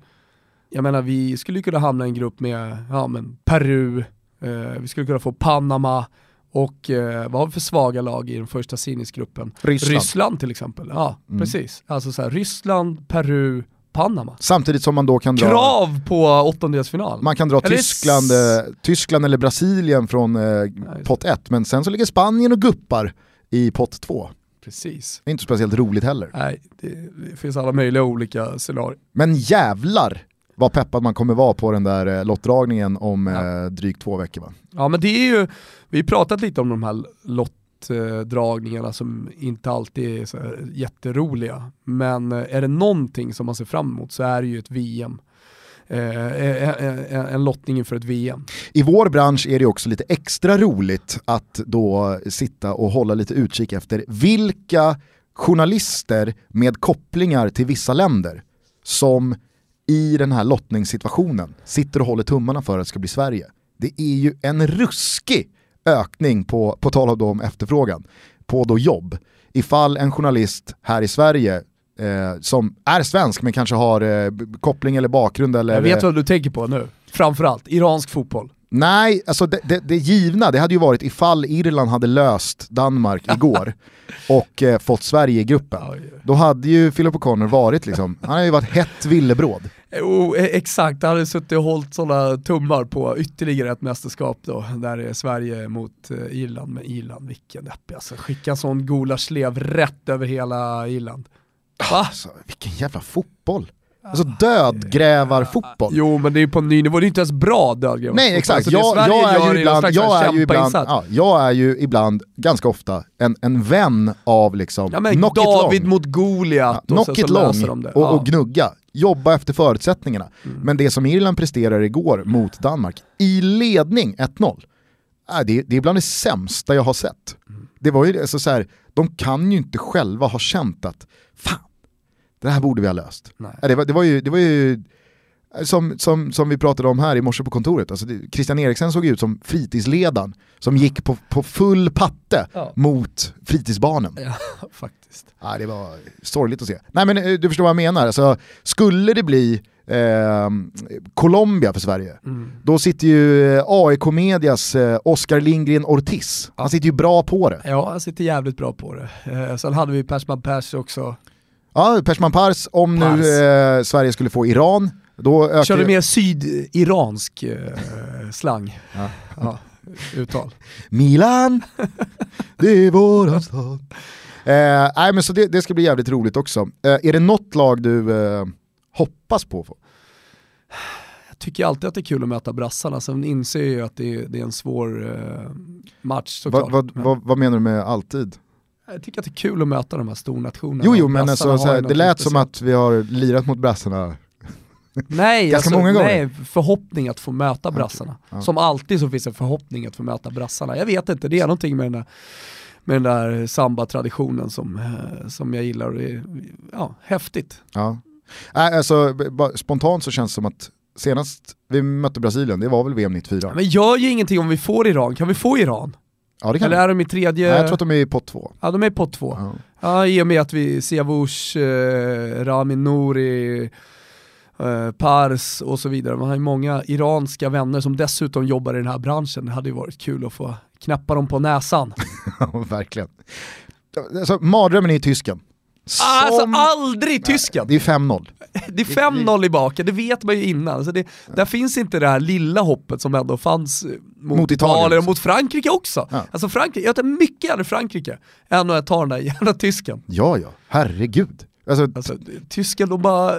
Jag menar vi skulle kunna hamna i en grupp med ja, men Peru, eh, vi skulle kunna få Panama och eh, vad har vi för svaga lag i den första sinnesgruppen? Ryssland. Ryssland till exempel. Ja, Mm. precis. Alltså så här, Ryssland, Peru, Panama. Samtidigt som man då kan dra... Krav på åttondelsfinal. Man kan dra Eller Tyskland, eh, Tyskland eller Brasilien från eh, pott 1, men sen så ligger Spanien och guppar i pott 2. Precis. Det är inte speciellt roligt heller. Nej, det, det finns alla möjliga olika scenarier. Men jävlar vad peppad man kommer vara på den där eh, lottdragningen om Ja. eh, drygt två veckor va? Ja men det är ju, vi har pratat lite om de här lottdragningarna som inte alltid är så jätteroliga. Men eh, är det någonting som man ser fram emot så är det ju ett VM. Eh, en lottning inför ett VM. I vår bransch är det också lite extra roligt att då sitta och hålla lite utkik efter vilka journalister med kopplingar till vissa länder som i den här lottningssituationen sitter och håller tummarna för att det ska bli Sverige. Det är ju en ruskig ökning på, på tal om efterfrågan, på då jobb. Ifall en journalist här i Sverige eh, som är svensk men kanske har eh, koppling eller bakgrund eller... Jag vet vad du tänker på nu, framförallt iransk fotboll. Nej, alltså det, det, det, givna, det hade ju varit ifall Irland hade löst Danmark igår och eh, fått Sverige i gruppen. Då hade ju Philip O'Connor varit liksom, han hade ju varit hett villebråd. Oh, exakt, han hade suttit och hållit sådana tummar på ytterligare ett mästerskap då, där är Sverige mot eh, Irland, men Irland, vilken deppig alltså. Skicka en sån gulaschlev rätt över hela Irland. Va? Alltså, vilken jävla fotboll. Alltså dödgrävarfotboll. Jo men det är ju på en ny nivå, det är inte ens bra dödgrävarfotboll. Nej exakt, alltså, jag, jag, är ju ibland, jag, är ju ibland, ja, jag är ju ibland, ganska ofta, en, en vän av liksom, ja, men knock David mot Goliat ja, knock it long och, ja. och, gnugga. Jobba efter förutsättningarna. Mm. Men det som Irland presterar igår mot Danmark, i ledning 1-0, äh, det, det är bland det sämsta jag har sett. Mm. Det var ju alltså, så här, de kan ju inte själva ha känt att, fan, det här borde vi ha löst. Nej. Det, var, det, var ju, det var ju som, som, som vi pratade om här i morse på kontoret, alltså det, Christian Eriksen såg ut som fritidsledaren som gick på, på full patte ja. mot fritidsbarnen. Ja, faktiskt. Ja, det var sorgligt att se. Nej men eh, du förstår vad jag menar, alltså, skulle det bli eh, Colombia för Sverige, mm. då sitter ju eh, AIK Medias eh, Oskar Lindgren Ortiz, han sitter ju bra på det. Ja, han sitter jävligt bra på det. Eh, sen hade vi Persman Pers också Ja, Persman Pars, om Pars. nu eh, Sverige skulle få Iran, då ökar... Körde mer sydiransk eh, slang. Ja. Ja, uttal. Milan, det är våran stad. Eh, nej men så det, det, ska bli jävligt roligt också. Eh, är det något lag du eh, hoppas på? Jag tycker alltid att det är kul att möta brassarna, sen inser jag ju att det är, det är en svår eh, match såklart. Va, va, va, vad menar du med alltid? Jag tycker att det är kul att möta de här stornationerna. Jo, jo men alltså, här, det lät som att vi har lirat mot brassarna Nej, alltså, nej, förhoppning att få möta brassarna. Okay. Ja. Som alltid så finns det förhoppning att få möta brassarna. Jag vet inte, det är någonting med den där, med den där samba-traditionen som, eh, som jag gillar det är ja, häftigt. Ja. Äh, alltså, spontant så känns det som att senast vi mötte Brasilien, det var väl VM 94? Men gör ju ingenting om vi får Iran, kan vi få Iran? Ja, Eller är de i tredje? Nej, jag tror att de är i pott två. Ja, de är i pott två. Ja. ja, i och med att vi, Siavush, eh, Ramin Nouri, eh, Pars och så vidare. Man har ju många iranska vänner som dessutom jobbar i den här branschen. Det hade ju varit kul att få knäppa dem på näsan. ja, verkligen. Alltså, mardrömmen är i tysken. Alltså aldrig tysken! Det är 5-0. Det är 5-0 i baken, det vet man ju innan. Alltså det, där finns inte det här lilla hoppet som ändå fanns mot, mot Italien och mot Frankrike också. Ja. Alltså Frankrike, jag tar mycket gärna Frankrike än att ta den där jävla tysken. Ja, ja, herregud. Alltså, alltså, tysken, de bara...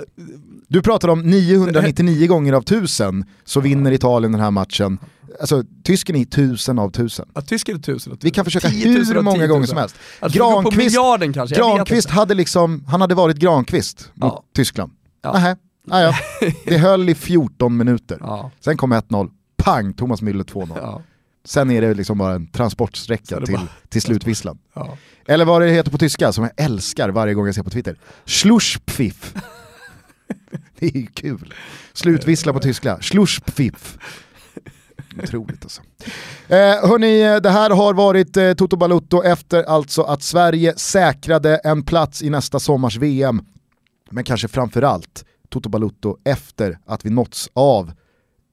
Du pratar om 999 gånger av 1000 så vinner Italien den här matchen alltså tysken är tusen av tusen. Ja, tysken är tusen av tusen. Vi kan försöka hur många gånger som helst. Alltså, Granqvist, kanske, Granqvist hade liksom, han hade varit Granqvist mot ja. Tyskland. Ja. Nähä, naja. det höll i 14 minuter. Ja. Sen kom 1-0, pang, Thomas Müller 2-0. Ja. Sen är det liksom bara en transportsträcka till, bara... till slutvisslan. Ja. Eller vad det heter på tyska, som jag älskar varje gång jag ser på Twitter. Schluschpfiff. det är ju kul. Slutvissla på tyska, Schluschpfiff. Otroligt alltså. Eh, hörni, det här har varit eh, Toto Balutto efter alltså att Sverige säkrade en plats i nästa sommars VM. Men kanske framförallt Toto Balutto efter att vi nåtts av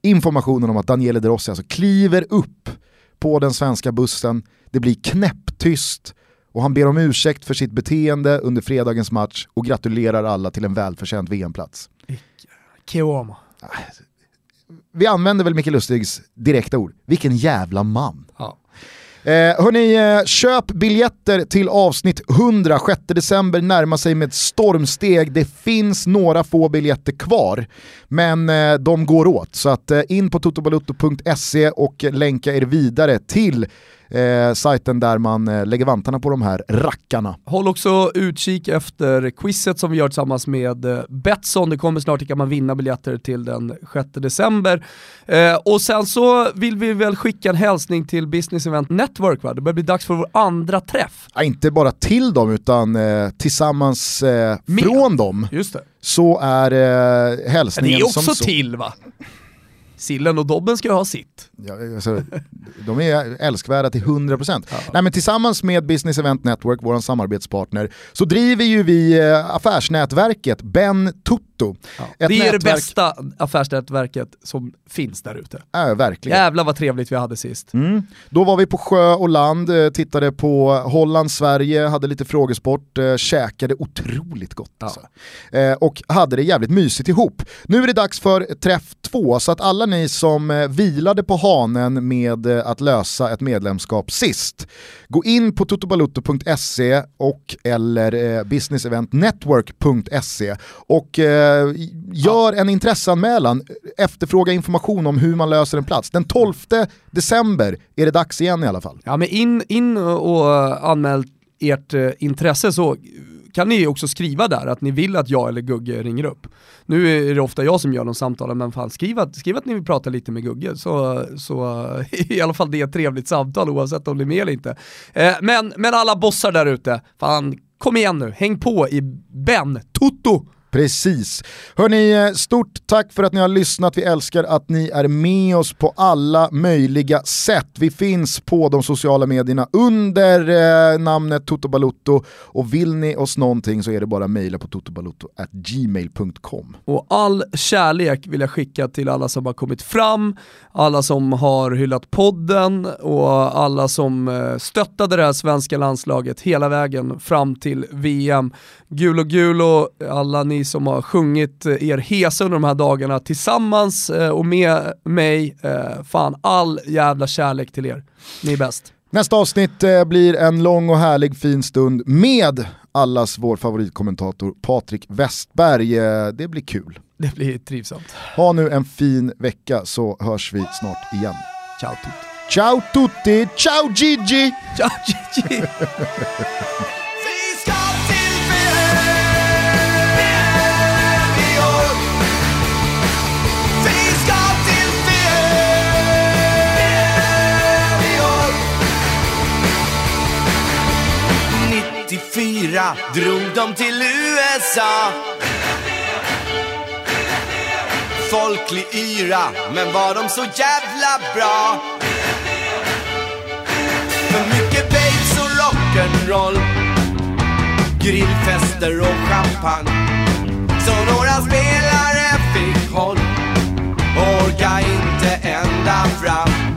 informationen om att Daniele De Rossi alltså kliver upp på den svenska bussen, det blir knäpptyst och han ber om ursäkt för sitt beteende under fredagens match och gratulerar alla till en välförtjänt VM-plats. Kioma vi använder väl Micke Lustigs direkta ord, vilken jävla man. Ja. Eh, hörni, eh, köp biljetter till avsnitt 100, 6 december närmar sig med stormsteg. Det finns några få biljetter kvar, men eh, de går åt. Så att, eh, in på totobalutto.se och länka er vidare till eh, sajten där man eh, lägger vantarna på de här rackarna. Håll också utkik efter quizet som vi gör tillsammans med eh, Betsson. Det kommer snart, kan man vinna biljetter till den 6 december. Eh, och sen så vill vi väl skicka en hälsning till Business Event Network va? Det börjar bli dags för vår andra träff. Ja, inte bara till dem utan eh, tillsammans eh, från dem. Just det. Så är eh, hälsningen Det är också som så. till va? Sillen och Dobben ska ha sitt. Ja, alltså, de är älskvärda till 100%. Ja. Nej, men tillsammans med Business Event Network, vår samarbetspartner, så driver ju vi eh, affärsnätverket Ben Tutto. Ja. Det är nätverk... det bästa affärsnätverket som finns där ute. Ja, verkligen. Jävlar vad trevligt vi hade sist. Mm. Då var vi på sjö och land, eh, tittade på Holland, Sverige, hade lite frågesport, äh, käkade otroligt gott. Ja. Alltså. Äh, och hade det jävligt mysigt ihop. Nu är det dags för träff två, så att alla ni som eh, vilade på hanen med eh, att lösa ett medlemskap sist, gå in på totobalutto.se och eller eh, businesseventnetwork.se och eh, Eh, gör en intresseanmälan, efterfråga information om hur man löser en plats. Den 12 december är det dags igen i alla fall. Ja men in, in och eh, anmäl ert eh, intresse så kan ni också skriva där att ni vill att jag eller Gugge ringer upp. Nu är det ofta jag som gör de samtalen, men fan skriv att, skriv att ni vill prata lite med Gugge så, så i alla fall det är ett trevligt samtal oavsett om ni är med eller inte. Eh, men, men alla bossar där ute, fan kom igen nu, häng på i Ben Toto! Precis. Hörni, stort tack för att ni har lyssnat. Vi älskar att ni är med oss på alla möjliga sätt. Vi finns på de sociala medierna under eh, namnet Toto Balutto och vill ni oss någonting så är det bara att mejla på gmail.com. Och all kärlek vill jag skicka till alla som har kommit fram, alla som har hyllat podden och alla som eh, stöttade det här svenska landslaget hela vägen fram till VM. Gul och gul och alla ni som har sjungit eh, er hesa under de här dagarna tillsammans eh, och med mig. Eh, fan, all jävla kärlek till er. Ni är bäst. Nästa avsnitt blir en lång och härlig fin stund med allas vår favoritkommentator Patrik Westberg. Det blir kul. Det blir trivsamt. Ha nu en fin vecka så hörs vi snart igen. Ciao tutti. Ciao tutti, ciao Gigi! Ciao Gigi! fyra drog de till USA. Folklig yra, men var de så jävla bra? För mycket babes och rock'n'roll, grillfester och champagne. Så några spelare fick håll, orka inte ända fram.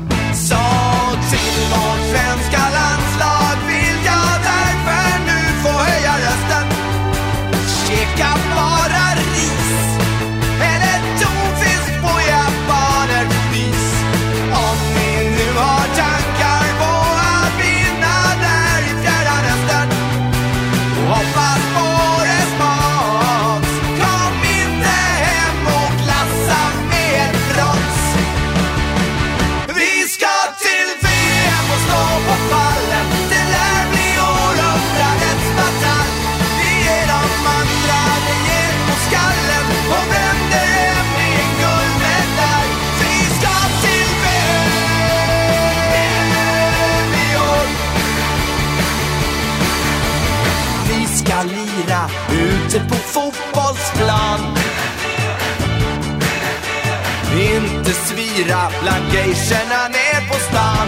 Bland geishorna ner på stan.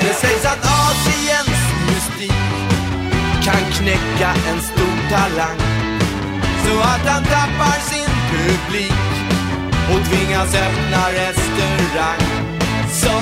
Det sägs att Asiens mystik kan knäcka en stor talang. Så att han tappar sin publik och tvingas öppna restaurang. Så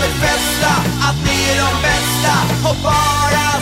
befästa att ni är de bästa. Och bara